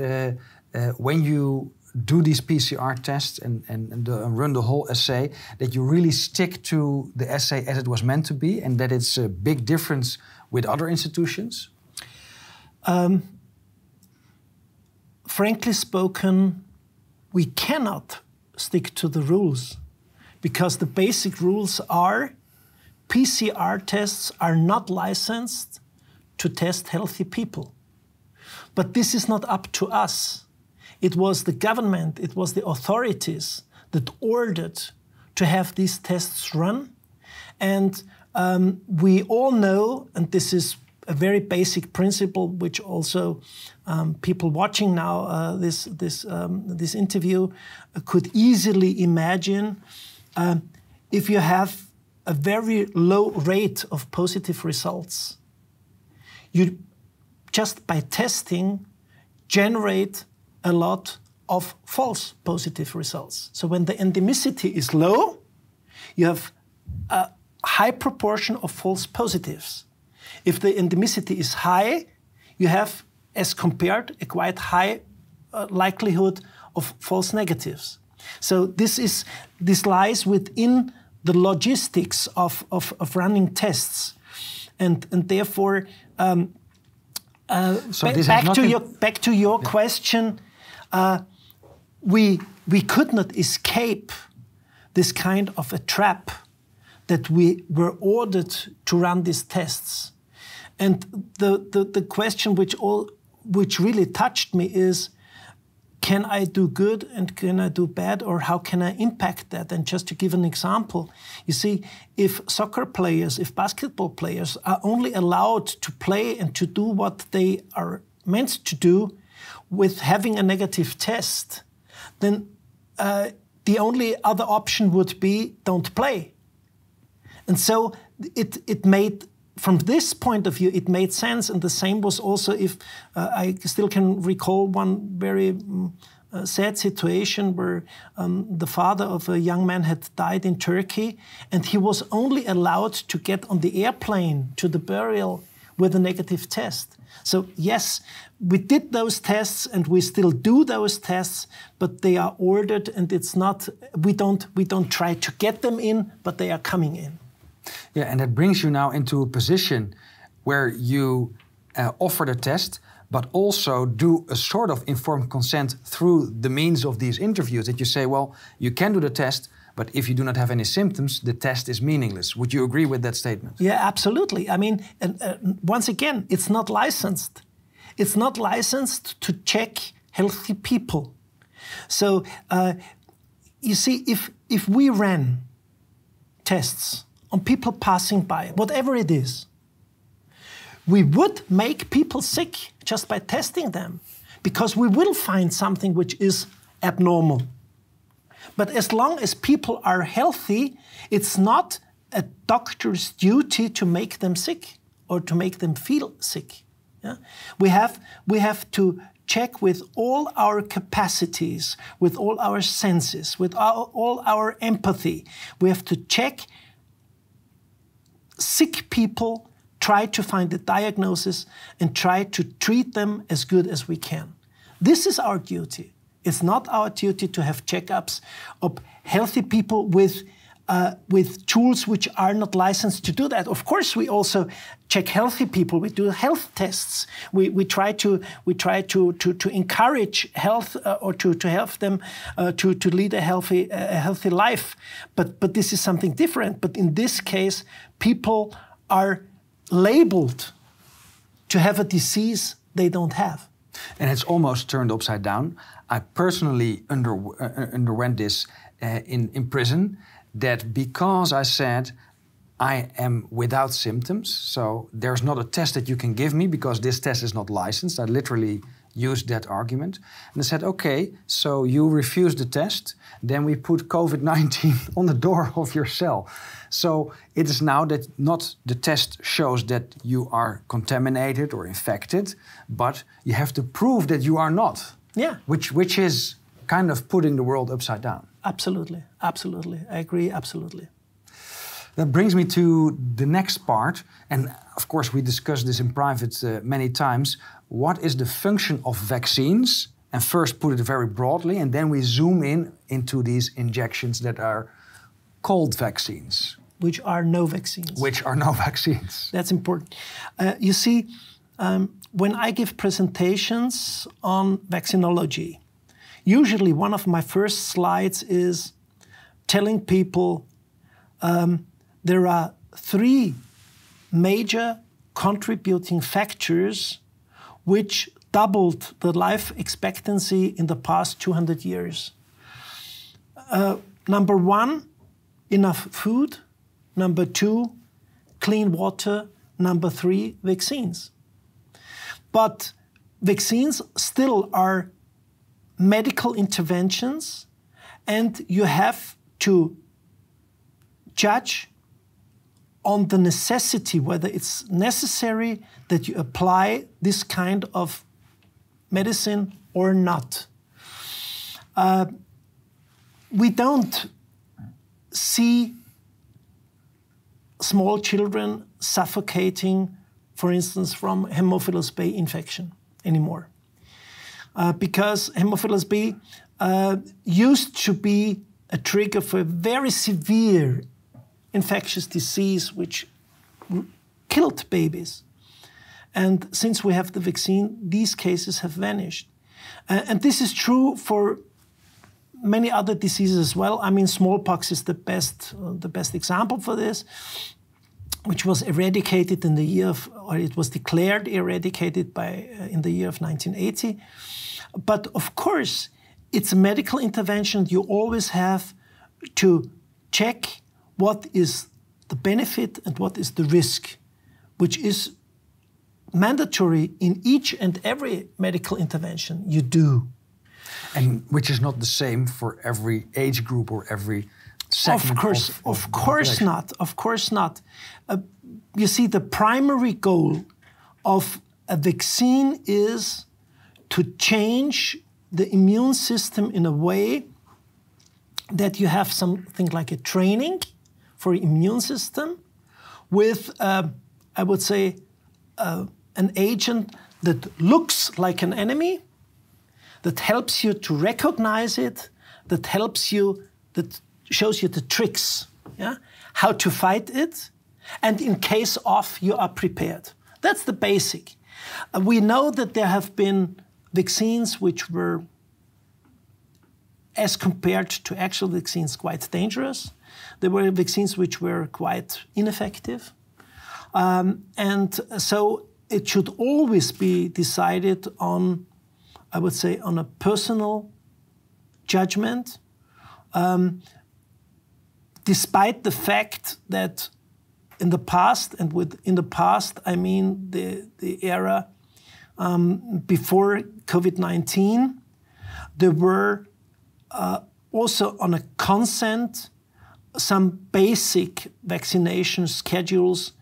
uh when you do these PCR tests and, and, and, the, and, run the whole assay, that you really stick to the assay as it was meant to be, and that it's a big difference with other institutions? Um, frankly spoken, we cannot stick to the rules because the basic rules are PCR tests are not licensed to test healthy people. But this is not up to us. It was the government, it was the authorities that ordered to have these tests run. And um, we all know, and this is a very basic principle, which also um, people watching now uh, this this um, this interview uh, could easily imagine. Um, if you have a very low rate of positive results, you just by testing generate a lot of false positive results. So when the endemicity is low, you have a high proportion of false positives. If the endemicity is high, you have, as compared, a quite high uh, likelihood of false negatives. So this is this lies within the logistics of, of, of running tests, and and therefore. Um, uh, so ba back to your back to your yeah. question, uh, we we could not escape this kind of a trap that we were ordered to run these tests. And the, the, the question which all which really touched me is can I do good and can I do bad, or how can I impact that? And just to give an example, you see, if soccer players, if basketball players are only allowed to play and to do what they are meant to do with having a negative test, then uh, the only other option would be don't play. And so it, it made from this point of view, it made sense. And the same was also if uh, I still can recall one very um, uh, sad situation where um, the father of a young man had died in Turkey, and he was only allowed to get on the airplane to the burial with a negative test. So, yes, we did those tests and we still do those tests, but they are ordered and it's not, we don't, we don't try to get them in, but they are coming in. Yeah, and that brings you now into a position where you uh, offer the test, but also do a sort of informed consent through the means of these interviews. That you say, well, you can do the test, but if you do not have any symptoms, the test is meaningless. Would you agree with that statement? Yeah, absolutely. I mean, uh, once again, it's not licensed. It's not licensed to check healthy people. So, uh, you see, if if we ran tests on people passing by, whatever it is, we would make people sick just by testing them because we will find something which is abnormal. But as long as people are healthy, it's not a doctor's duty to make them sick or to make them feel sick. Yeah? We, have, we have to check with all our capacities, with all our senses, with all, all our empathy. We have to check sick people, try to find the diagnosis, and try to treat them as good as we can. This is our duty. It's not our duty to have checkups of healthy people with uh, with tools which are not licensed to do that. Of course, we also check healthy people. We do health tests. We, we try to we try to to, to encourage health uh, or to, to help them uh, to, to lead a healthy a healthy life. But but this is something different. But in this case, people are labeled to have a disease they don't have. And it's almost turned upside down. I personally under, uh, underwent this uh, in, in prison that because I said I am without symptoms, so there's not a test that you can give me because this test is not licensed. I literally used that argument. And I said, okay, so you refuse the test, then we put COVID 19 on the door of your cell. So it is now that not the test shows that you are contaminated or infected, but you have to prove that you are not. Yeah. Which, which is kind of putting the world upside down. Absolutely, absolutely. I agree, absolutely. That brings me to the next part, and of course, we discussed this in private uh, many times. What is the function of vaccines? And first, put it very broadly, and then we zoom in into these injections that are called vaccines. Which are no vaccines. Which are no vaccines. That's important. Uh, you see, um, when I give presentations on vaccinology, usually one of my first slides is telling people um, there are three major contributing factors which doubled the life expectancy in the past 200 years. Uh, number one, enough food. Number two, clean water. Number three, vaccines. But vaccines still are medical interventions, and you have to judge on the necessity, whether it's necessary that you apply this kind of medicine or not. Uh, we don't see small children suffocating, for instance, from Haemophilus B infection anymore. Uh, because Haemophilus B uh, used to be a trigger for a very severe infectious disease which killed babies. And since we have the vaccine, these cases have vanished. Uh, and this is true for many other diseases as well. I mean, smallpox is the best, uh, the best example for this. Which was eradicated in the year of, or it was declared eradicated by uh, in the year of 1980. But of course, it's a medical intervention. You always have to check what is the benefit and what is the risk, which is mandatory in each and every medical intervention you do. And which is not the same for every age group or every. Of course, of, of, the course not. Of course not. Uh, you see, the primary goal of a vaccine is to change the immune system in a way that you have something like a training for immune system with, uh, I would say, uh, an agent that looks like an enemy, that helps you to recognize it, that helps you, that shows you the tricks, yeah, how to fight it, and in case of, you are prepared. That's the basic. Uh, we know that there have been vaccines which were, as compared to actual vaccines, quite dangerous. There were vaccines which were quite ineffective. Um, and so it should always be decided on, I would say, on a personal judgment, um, despite the fact that in the past, and with in the past, I mean the, the era um, before COVID 19, there were uh, also on a consent some basic vaccination schedules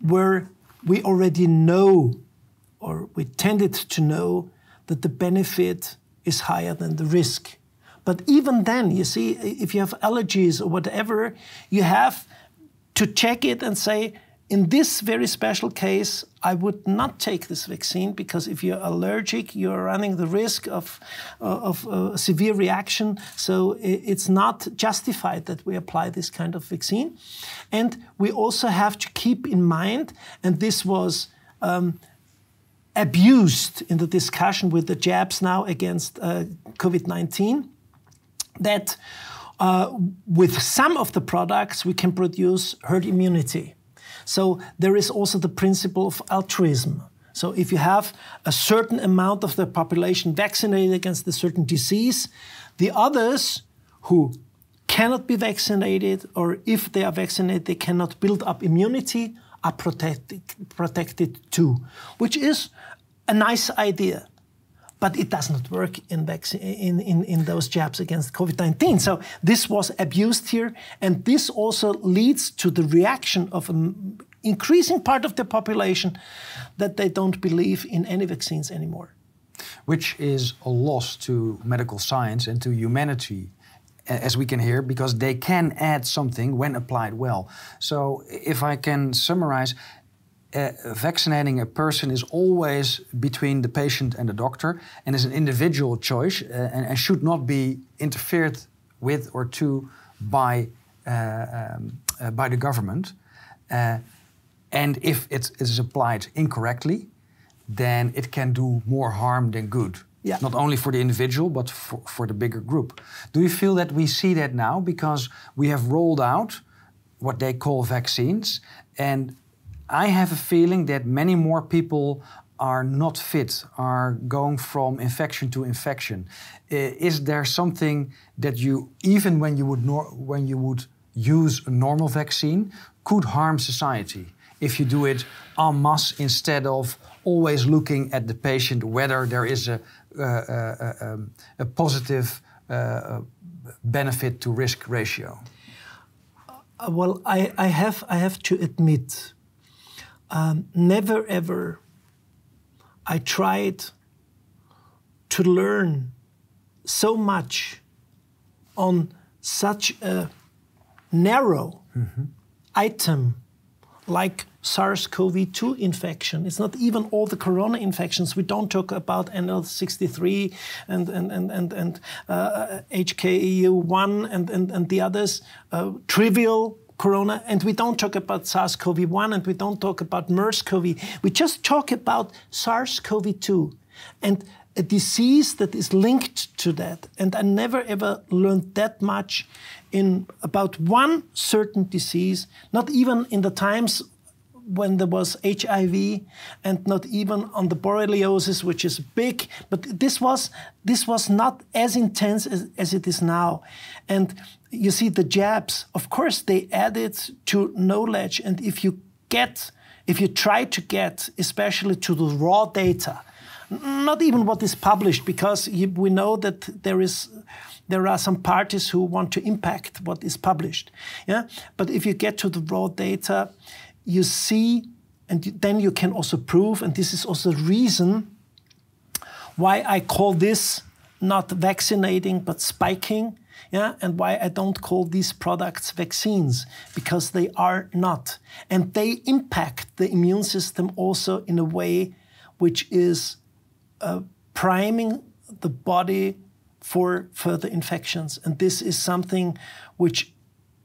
where we already know, or we tended to know, that the benefit is higher than the risk. But even then, you see, if you have allergies or whatever, you have to check it and say, in this very special case, I would not take this vaccine because if you're allergic, you're running the risk of, uh, of uh, severe reaction. So it's not justified that we apply this kind of vaccine. And we also have to keep in mind, and this was um, abused in the discussion with the jabs now against uh, COVID 19, that uh, with some of the products we can produce herd immunity. So there is also the principle of altruism. So if you have a certain amount of the population vaccinated against a certain disease, the others who cannot be vaccinated, or if they are vaccinated, they cannot build up immunity, are protected, protected too, which is a nice idea. But it does not work in, in, in, in those jabs against COVID 19. So this was abused here, and this also leads to the reaction of an increasing part of the population that they don't believe in any vaccines anymore. Which is a loss to medical science and to humanity as we can hear, because they can add something when applied well. So, if I can summarize, uh, vaccinating a person is always between the patient and the doctor and is an individual choice uh, and, and, should not be interfered with or to by, uh, um, uh, by the government. Uh, and if it is applied incorrectly, then it can do more harm than good. Yeah. Not only for the individual, but for, for the bigger group. Do you feel that we see that now because we have rolled out what they call vaccines? And I have a feeling that many more people are not fit, are going from infection to infection. is there something that you, even when you would when you would use a normal vaccine, could harm society if you do it en masse instead of always looking at the patient whether there is a, uh, um, a positive uh, benefit to risk ratio? Uh, well, I, I, have, I have to admit, um, never ever I tried to learn so much on such a narrow mm-hmm. item like SARS-CoV-2 infection. It's not even all the corona infections. We don't talk about NL63 and and and and, and uh, HKU1 and, and and the others. Uh, trivial corona, and we don't talk about SARS-CoV-1 and we don't talk about MERS-CoV. We just talk about SARS-CoV-2 and a disease that is linked to that. And I never ever learned that much in about one certain disease, not even in the times when there was HIV, and not even on the borreliosis, which is big. But this was this was not as intense as, as it is now. And you see the jabs. Of course, they added to knowledge. And if you get, if you try to get, especially to the raw data, not even what is published, because we know that there is there are some parties who want to impact what is published. Yeah, but if you get to the raw data, you see, and then you can also prove, and this is also the reason why I call this not vaccinating but spiking. Yeah, and why I don't call these products vaccines because they are not, and they impact the immune system also in a way which is uh, priming the body for further infections. And this is something which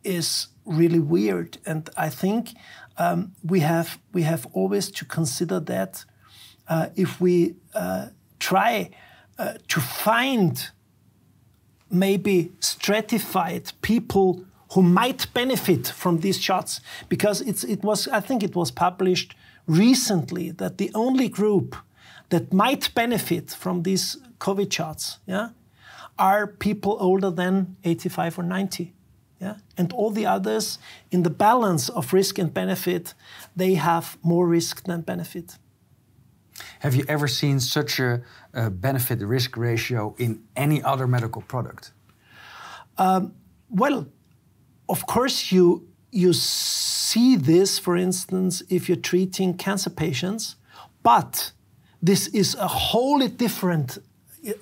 is really weird. And I think um, we have we have always to consider that uh, if we uh, try uh, to find maybe stratified people who might benefit from these shots, because it's it was I think it was published recently that the only group that might benefit from these COVID shots, yeah, are people older than 85 or 90. Yeah? And all the others, in the balance of risk and benefit, they have more risk than benefit. Have you ever seen such a, a benefit risk ratio in any other medical product? Um, well, of course, you, you see this, for instance, if you're treating cancer patients, but this is a wholly different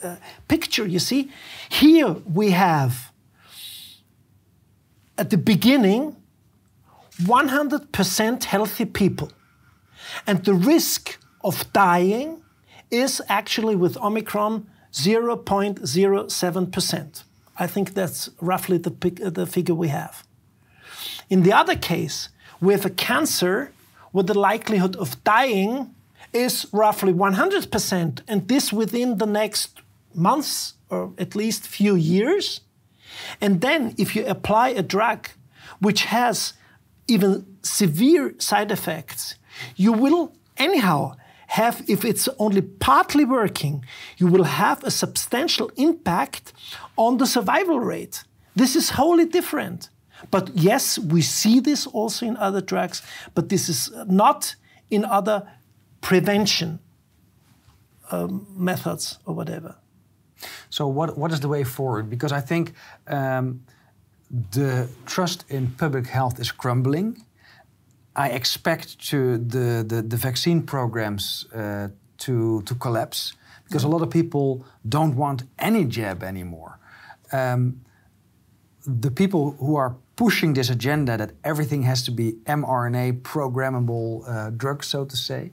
uh, picture, you see. Here we have, at the beginning, 100% healthy people. And the risk of dying is actually with Omicron 0.07%. I think that's roughly the, the figure we have. In the other case, have a cancer with the likelihood of dying is roughly 100%, and this within the next months or at least few years. And then if you apply a drug which has even severe side effects, you will anyhow have, if it's only partly working, you will have a substantial impact on the survival rate. This is wholly different. But yes, we see this also in other drugs, but this is not in other prevention um, methods or whatever. So, what, what is the way forward? Because I think um, the trust in public health is crumbling. I expect to the, the, the vaccine programs uh, to, to collapse because a lot of people don't want any jab anymore. Um, the people who are pushing this agenda that everything has to be mRNA programmable uh, drugs, so to say,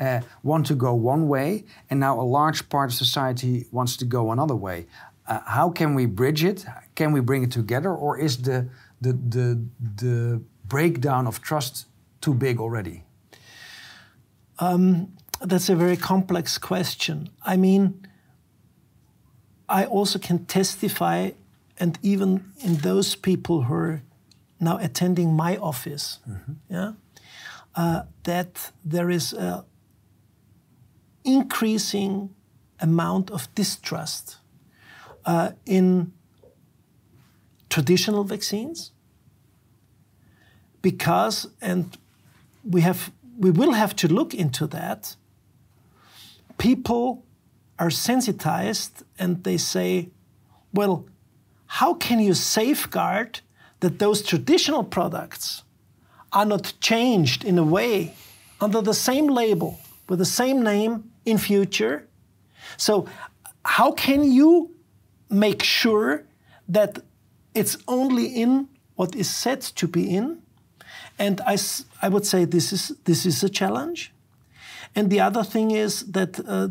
uh, want to go one way, and now a large part of society wants to go another way. Uh, how can we bridge it? Can we bring it together, or is the the the, the breakdown of trust too big already? Um, that's a very complex question. I mean, I also can testify, and even in those people who are now attending my office, mm -hmm. yeah, uh, that there is a increasing amount of distrust uh, in traditional vaccines because and we have we will have to look into that people are sensitized and they say well how can you safeguard that those traditional products are not changed in a way under the same label with the same name in future. So how can you make sure that it's only in what is said to be in? And I, I would say this is, this is a challenge. And the other thing is that uh,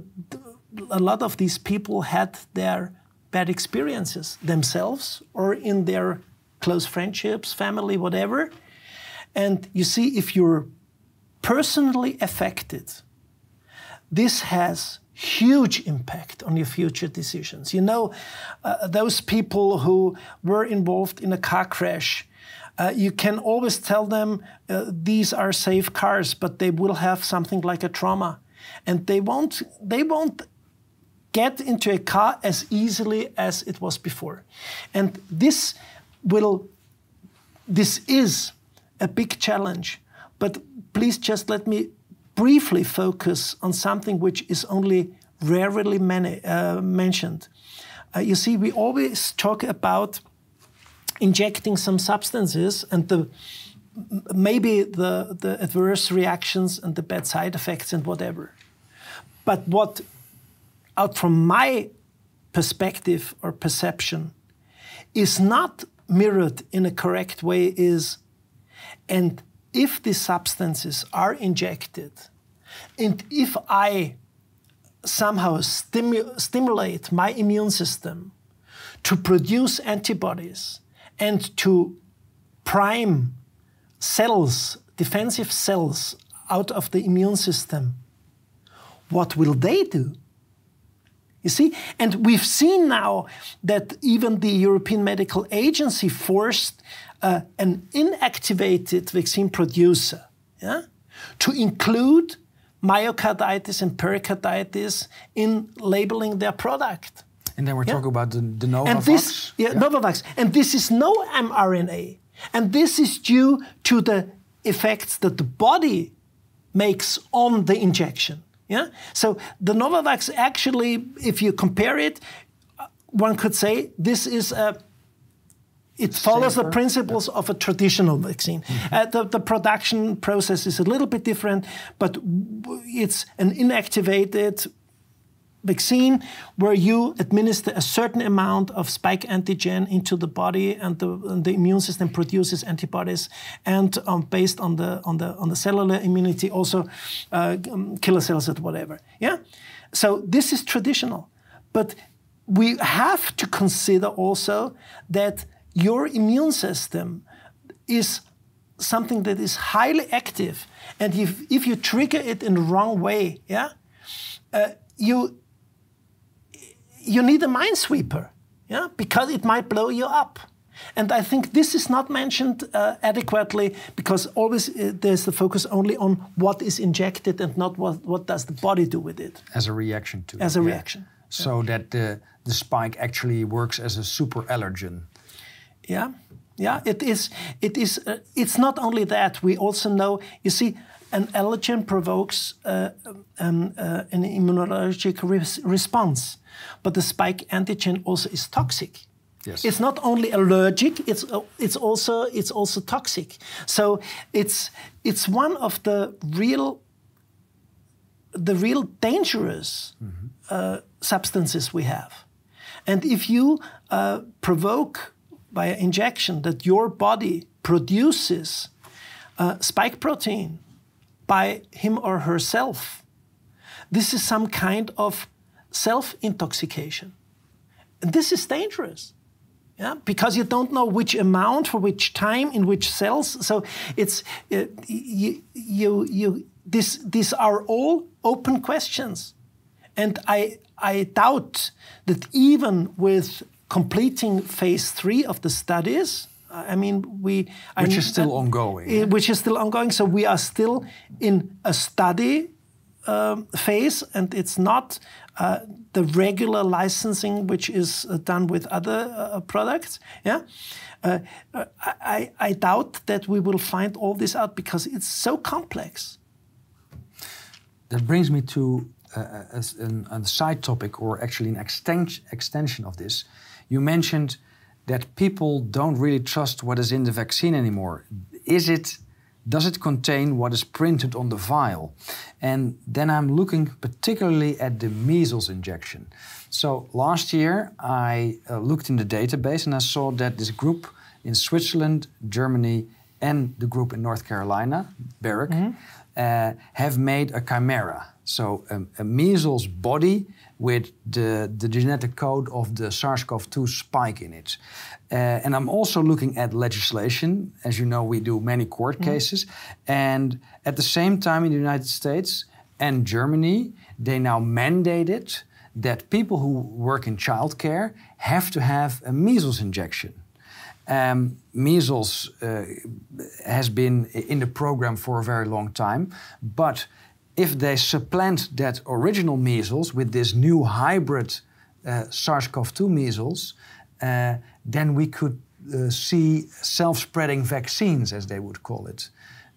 a lot of these people had their bad experiences themselves or in their close friendships, family, whatever. And you see, if you're personally affected this has huge impact on your future decisions. You know, uh, those people who were involved in a car crash Uh, you can always tell them uh, these are safe cars, but they will have something like a trauma, and they won't. They won't get into a car as easily as it was before, and this will. This is a big challenge, but please just let me briefly focus on something which is only rarely many, uh, mentioned. Uh, you see, we always talk about injecting some substances and the maybe the, the adverse reactions and the bad side effects and whatever. But what, out from my perspective or perception, is not mirrored in a correct way is, and if these substances are injected, and if I somehow stimu- stimulate my immune system to produce antibodies and to prime cells, defensive cells, out of the immune system, what will they do? You see? And we've seen now that even the European Medical Agency forced uh, an inactivated vaccine producer yeah, to include myocarditis and pericarditis in labeling their product. And then we're Yeah. talking about the, the Novavax. And this, yeah, Novavax, and this is no mRNA, and this is due to the effects that the body makes on the injection. Yeah. So the Novavax actually, if you compare it, uh, one could say this is a. It follows the Safer. principles of a traditional vaccine. Uh, the, the production process is a little bit different, but it's an inactivated vaccine where you administer a certain amount of spike antigen into the body and the, and the immune system produces antibodies. And um, based on the on the on the cellular immunity also uh, um, killer cells or whatever. Yeah? So this is traditional. But we have to consider also that your immune system is something that is highly active. And if, if you trigger it in the wrong way yeah uh, you you need a minesweeper, yeah, because it might blow you up. And I think this is not mentioned uh, adequately because always uh, there's the focus only on what is injected and not what, what does the body do with it as a reaction to it. as it, a yeah. reaction. So that the, the spike actually works as a super allergen. Yeah, yeah, it is. It is. Uh, it's not only that. We also know. You see, an allergen provokes uh, um, uh, an immunologic res- response, but the spike antigen also is toxic. Yes. It's not only allergic; it's uh, it's also it's also toxic. So it's it's one of the real the real dangerous uh, substances we have. And if you uh, provoke by injection that your body produces uh, spike protein by him or herself, this is some kind of self intoxication. And this is dangerous. Yeah, because you don't know which amount for which time in which cells. So it's uh, you, you, you this, these are all open questions, and I I doubt that even with completing phase three of the studies, I mean we Which I- is still ongoing, uh, yeah? which is still ongoing. So we are still in a study um, phase, and it's not uh, the regular licensing which is uh, done with other uh, products. Yeah, uh, uh, I, I doubt that we will find all this out because it's so complex. That brings me to uh, a, an- a side topic, or actually an exten- extension of this. You mentioned that people don't really trust what is in the vaccine anymore. Is it? Does it contain what is printed on the vial? And then I'm looking particularly at the measles injection. So last year I uh, looked in the database and I saw that this group in Switzerland, Germany, and the group in North Carolina, Baric, uh, have made a chimera. So um, a measles body with the, the genetic code of the SARS-CoV-2 spike in it. Uh, and I'm also looking at legislation. As you know, we do many court cases. And at the same time in the United States and Germany, they now mandated that people who work in childcare have to have a measles injection. Um, measles uh, has been in the program for a very long time, but if they supplant that original measles with this new hybrid uh, SARS-CoV-2 measles, uh, then we could uh, see self-spreading vaccines, as they would call it.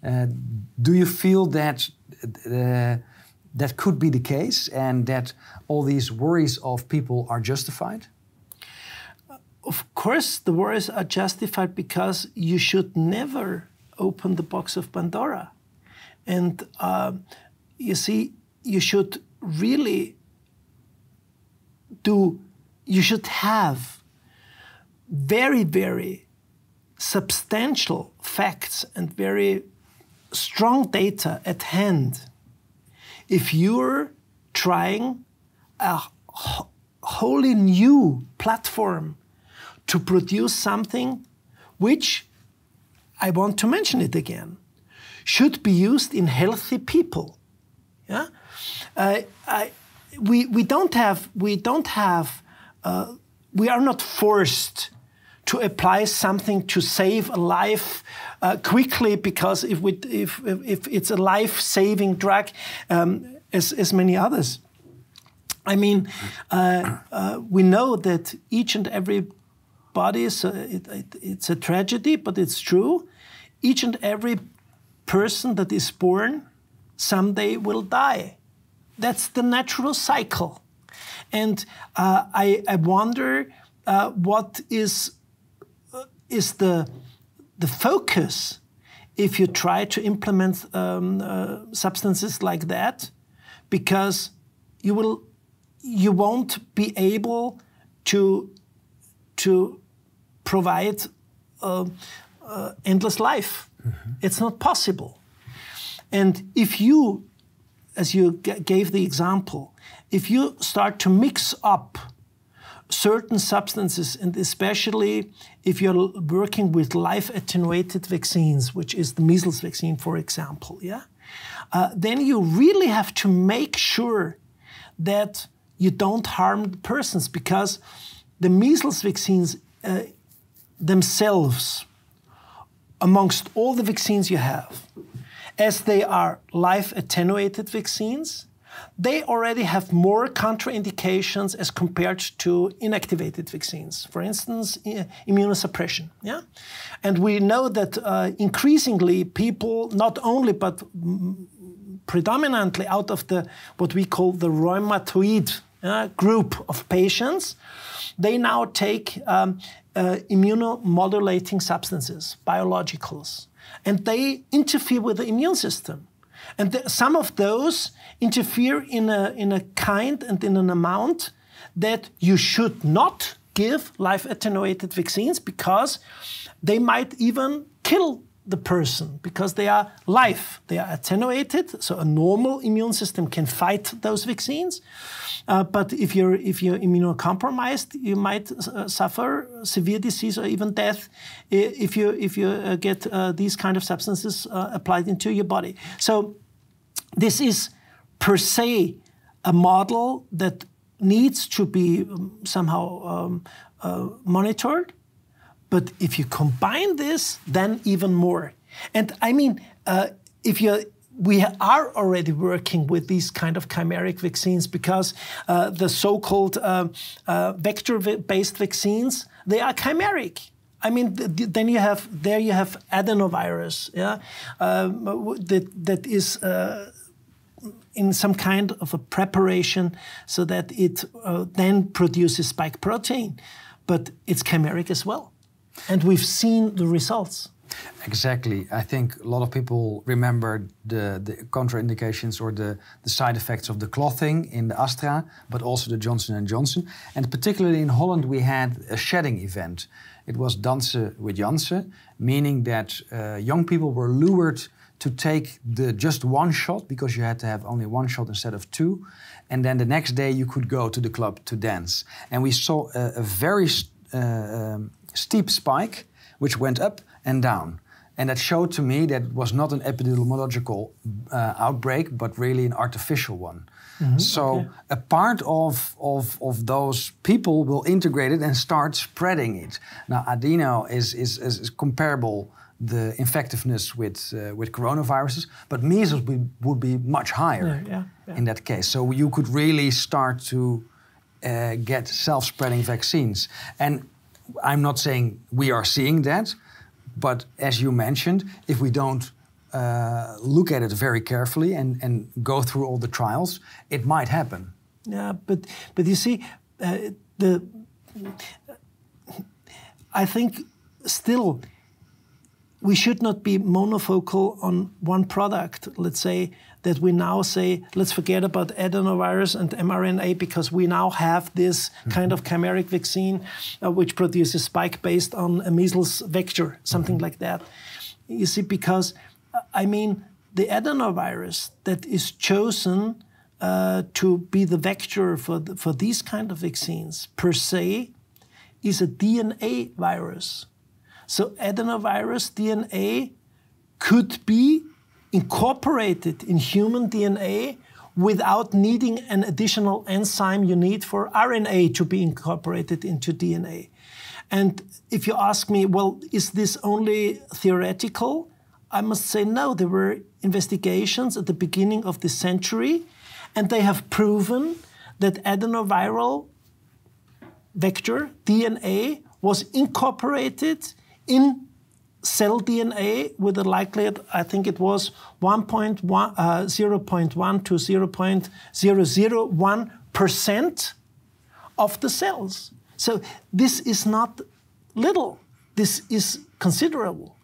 Uh, do you feel that uh, that could be the case, and that all these worries of people are justified? Of course, the worries are justified because you should never open the box of Pandora. And uh, you see, you should really do, you should have very, very substantial facts and very strong data at hand if you're trying a wholly new platform to produce something which, I want to mention it again, should be used in healthy people. Yeah, uh, I, we we don't have we don't have uh, we are not forced to apply something to save a life uh, quickly because if, we, if, if it's a life-saving drug, um, as, as many others. I mean, uh, uh, we know that each and every body a, it, it, it's a tragedy, but it's true. Each and every person that is born someday will die. That's the natural cycle. And uh, I, I, wonder uh, what is, uh, is the, the focus if you try to implement um, uh, substances like that, because you will you won't be able to to provide uh, uh, endless life. Mm-hmm. It's not possible. And if you, as you gave the example, if you start to mix up certain substances, and especially if you're working with life attenuated vaccines, which is the measles vaccine, for example, yeah, uh, then you really have to make sure that you don't harm persons because the measles vaccines uh, themselves, amongst all the vaccines you have, as they are life attenuated vaccines, they already have more contraindications as compared to inactivated vaccines. For instance, immunosuppression. Yeah, and we know that uh, increasingly people, not only but predominantly out of the what we call the rheumatoid uh, group of patients, they now take um, uh, immunomodulating substances, biologicals, and they interfere with the immune system. And th- some of those interfere in a, in a kind and in an amount that you should not give life attenuated vaccines because they might even kill the person because they are live, they are attenuated. So a normal immune system can fight those vaccines. Uh, but if you're if you're immunocompromised, you might uh, suffer severe disease or even death if you if you uh, get uh, these kind of substances uh, applied into your body. So this is per se a model that needs to be um, somehow um, uh, monitored but if you combine this, then even more. And I mean, if you we are already working with these kind of chimeric vaccines because uh, the so-called uh, uh vector-based vaccines they are chimeric. I mean, th then you have there you have adenovirus, yeah, um, that that is uh, in some kind of a preparation so that it uh, then produces spike protein, but it's chimeric as well. And we've seen the results. Exactly. I think a lot of people remember the, the contraindications or the, the side effects of the clotting in the Astra, but also the Johnson & Johnson. And particularly in Holland, we had a shedding event. It was dansen with Janssen, meaning that uh, young people were lured to take the just one shot because you had to have only one shot instead of two. And then the next day you could go to the club to dance. And we saw a, a very uh, um, steep spike which went up and down. And that showed to me that it was not an epidemiological uh, outbreak, but really an artificial one. So okay. a part of, of, of those people will integrate it and start spreading it. Now, adeno is, is, is, is comparable the infectiveness with, uh, with coronaviruses, but measles would be, would be much higher Yeah, yeah, yeah. in that case. So you could really start to uh, get self-spreading vaccines. And I'm not saying we are seeing that, but as you mentioned, if we don't uh, look at it very carefully and, and go through all the trials, it might happen. Yeah, but but you see, uh, the I think still we should not be monofocal on one product. Let's say that we now say let's forget about adenovirus and mRNA because we now have this kind of chimeric vaccine uh, which produces spike based on a measles vector, something like that. You see, because uh, I mean the adenovirus that is chosen uh, to be the vector for the, for these kind of vaccines per se is a DNA virus. So adenovirus DNA could be incorporated in human DNA without needing an additional enzyme you need for RNA to be incorporated into DNA. And if you ask me, well, is this only theoretical? I must say no. There were investigations at the beginning of the century, and they have proven that adenoviral vector, DNA, was incorporated in cell DNA with a likelihood, I think it was 1.1, uh, 0.1 to 0.001% of the cells. So this is not little, this is considerable.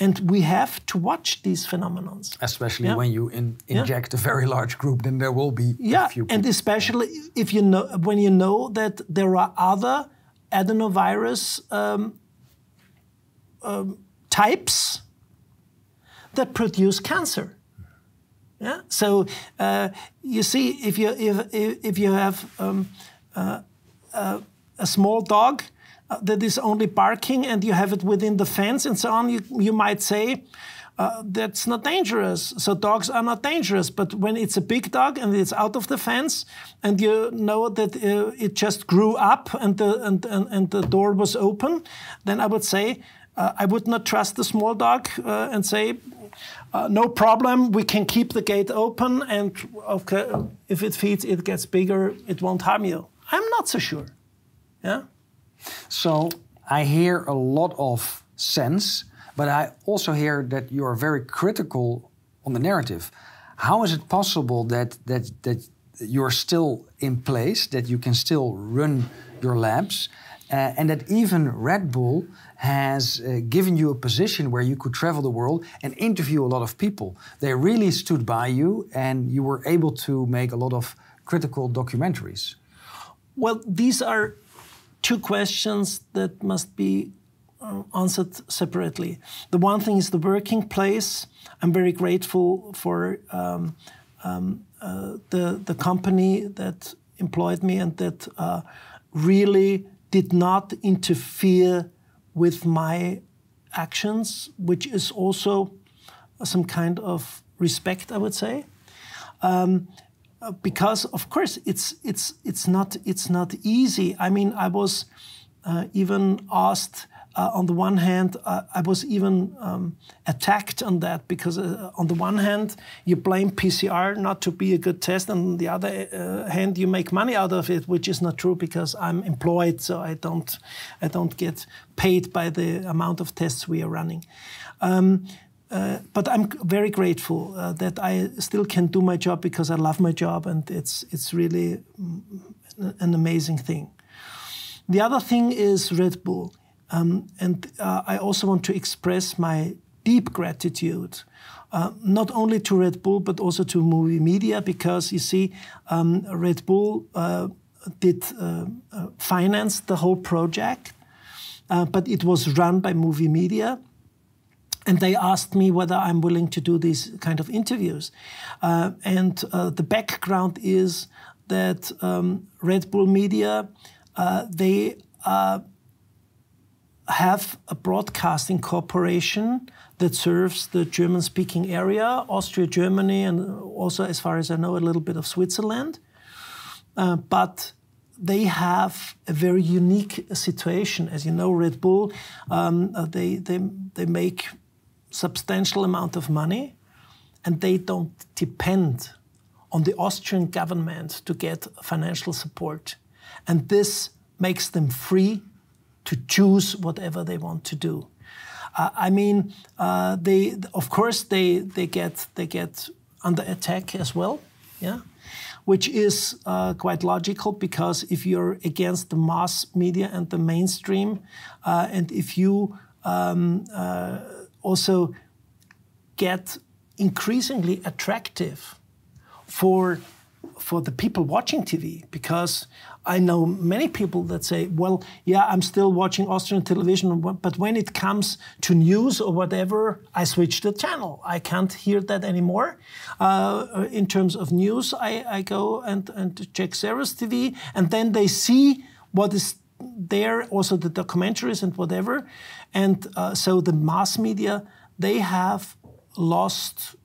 And we have to watch these phenomena. Especially Yeah. when you in, Yeah. inject a very large group, then there will be Yeah, a few and especially if you know when you know that there are other adenovirus um, um, types that produce cancer. Yeah. So uh, you see, if you if if, you have um, uh, uh, a small dog uh, that is only barking and you have it within the fence and so on, you you might say. Uh, that's not dangerous. So dogs are not dangerous. But when it's a big dog and it's out of the fence, and you know that uh, it just grew up and the and, and, and the door was open, then I would say uh, I would not trust the small dog uh, and say, uh, no problem, we can keep the gate open, and okay, if it feeds, it gets bigger, it won't harm you. I'm not so sure. Yeah. So I hear a lot of sense, but I also hear that you are very critical on the narrative. How is it possible that that that you're still in place, that you can still run your labs, uh, and that even Red Bull has uh, given you a position where you could travel the world and interview a lot of people? They really stood by you, and you were able to make a lot of critical documentaries. Well, these are two questions that must be uh, answered separately. The one thing is the working place. I'm very grateful for um, um, uh, the the company that employed me and that uh, really did not interfere with my actions, which is also some kind of respect, I would say. Um, uh, because of course it's it's it's not it's not easy. I mean, I was uh, even asked. Uh, on the one hand, uh, I was even um, attacked on that because, uh, on the one hand, you blame PCR not to be a good test, and on the other uh, hand, you make money out of it, which is not true because I'm employed, so I don't, I don't get paid by the amount of tests we are running. Um, uh, but I'm very grateful uh, that I still can do my job because I love my job and it's it's really mm, an amazing thing. The other thing is Red Bull, um, and uh, I also want to express my deep gratitude. Uh, not only to Red Bull, but also to movie media, because you see, um, Red Bull uh, did uh, uh, finance the whole project, uh, but it was run by movie media and they asked me whether I'm willing to do these kind of interviews. And the background is that um, Red Bull Media, they uh, have a broadcasting corporation that serves the German-speaking area, Austria, Germany, and also, as far as I know, a little bit of Switzerland. uh, but they have a very unique situation. As you know, Red Bull, um, uh, they, they, they make substantial amount of money and they don't depend on the Austrian government to get financial support. And this makes them free to choose whatever they want to do. Uh, I mean, uh, they of course they they get they get under attack as well, yeah, which is uh, quite logical because if you're against the mass media and the mainstream, uh, and if you um, uh, also get increasingly attractive for for the people watching TV because I know many people that say, well, yeah, I'm still watching Austrian television, but when it comes to news or whatever, I switch the channel. I can't hear that anymore. Uh, in terms of news, I, I go and, and check Servus TV, and then they see what is there, also the documentaries and whatever. And uh, so the mass media, they have lost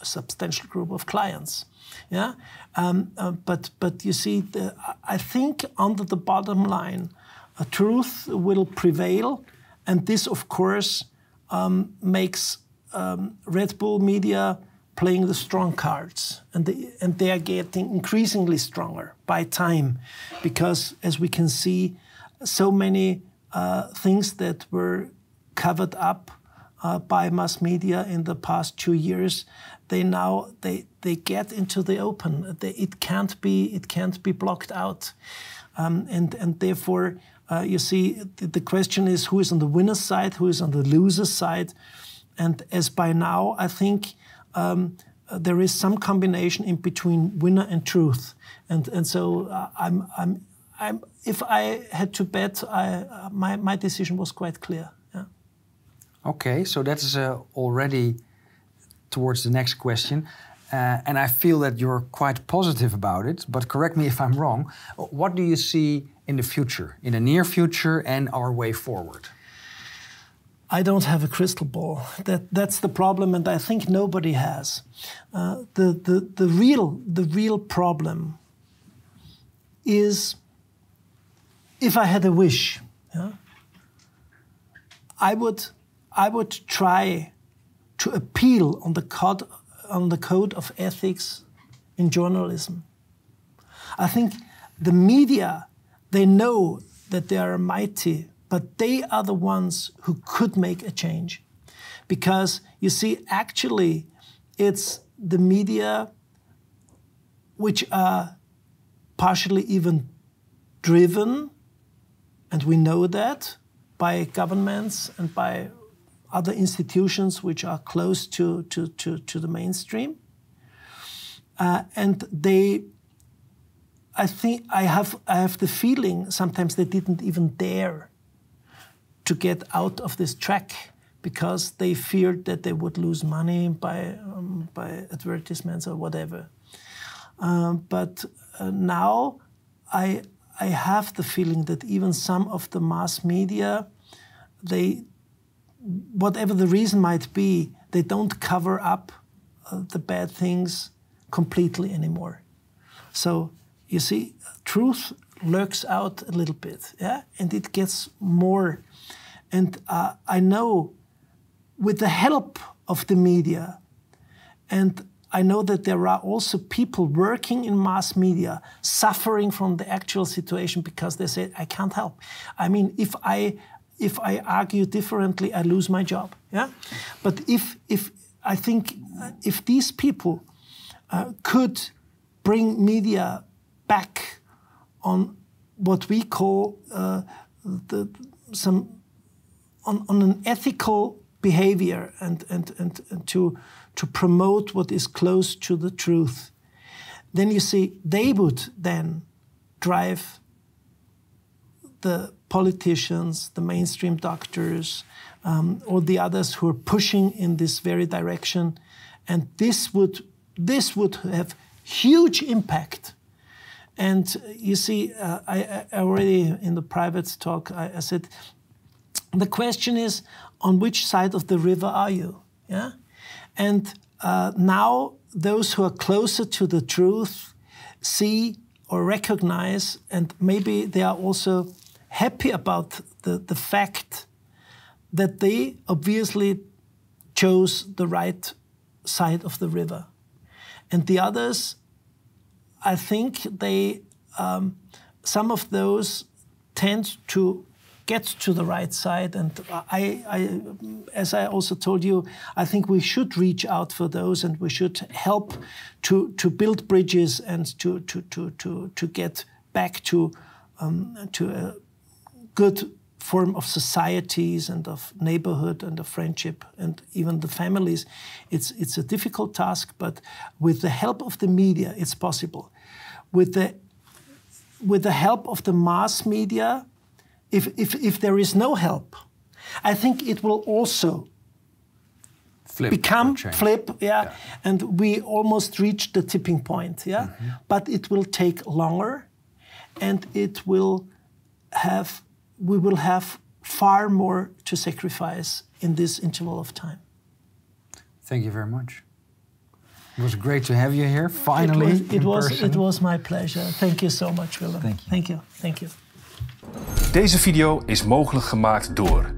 a substantial group of clients. Yeah, um, uh, but but you see, the, I think under the bottom line, truth will prevail, and this, of course, um, makes um, Red Bull Media playing the strong cards, and they, and they are getting increasingly stronger by time, because as we can see, so many uh, things that were covered up uh, by mass media in the past two years, they now they they get into the open. They, it can't be it can't be blocked out, um, and and therefore uh, you see the, the question is who is on the winner's side, who is on the loser's side, and as by now I think. Um, there is some combination in between winner and truth, and and so uh, I'm I'm I'm if I had to bet, I, uh, my my decision was quite clear. Yeah. Okay, so that is uh, already towards the next question. Uh, and I feel that you're quite positive about it, but correct me if I'm wrong. What do you see in the future, in the near future, and our way forward? I don't have a crystal ball. That that's the problem, and I think nobody has. Uh, the, the the real the real problem is if I had a wish, yeah, I would I would try to appeal on the code, on the code of ethics in journalism. I think the media, they know that they are mighty, but they are the ones who could make a change. Because you see, actually, it's the media which are partially even driven, and we know that, by governments and by other institutions which are close to, to, to, to the mainstream. Uh, and they, I think, I have, I have the feeling sometimes they didn't even dare to get out of this track because they feared that they would lose money by, um, by advertisements or whatever. Um, but uh, now I, I have the feeling that even some of the mass media, they whatever the reason might be, they don't cover up uh, the bad things completely anymore. So you see, truth lurks out a little bit, yeah, and it gets more. And uh, I know, with the help of the media, and I know that there are also people working in mass media suffering from the actual situation because they say, I can't help. I mean, if I if I argue differently, I lose my job. Yeah, but if if I think if these people uh, could bring media back on what we call uh, the some on, on an ethical behavior and, and, and, and to to promote what is close to the truth, then you see they would then drive the politicians, the mainstream doctors, um, or the others who are pushing in this very direction. And this would, this would have huge impact. And you see, uh, I, I, already in the private talk, I, I, said, the question is, on which side of the river are you? Yeah? And uh, now those who are closer to the truth see or recognize, and maybe they are also happy about the, the fact that they obviously chose the right side of the river. And the others, I think they, um, some of those tend to get to the right side. And I, I, as I also told you, I think we should reach out for those and we should help to, to build bridges and to, to, to, to, to get back to, um, to a good form of societies and of neighborhood and of friendship and even the families. It's, it's a difficult task, but with the help of the media, it's possible. With the, with the help of the mass media, if, if, if there is no help, I think it will also Flip become flip, yeah, and we almost reach the tipping point, yeah. Mm-hmm. But it will take longer, and it will have we will have far more to sacrifice in this interval of time. Thank you very much. It was great to have you here. Finally, it was in it was, person. it was my pleasure. Thank you so much, Willem. Thank you. Thank you. Thank you. Deze video is mogelijk gemaakt door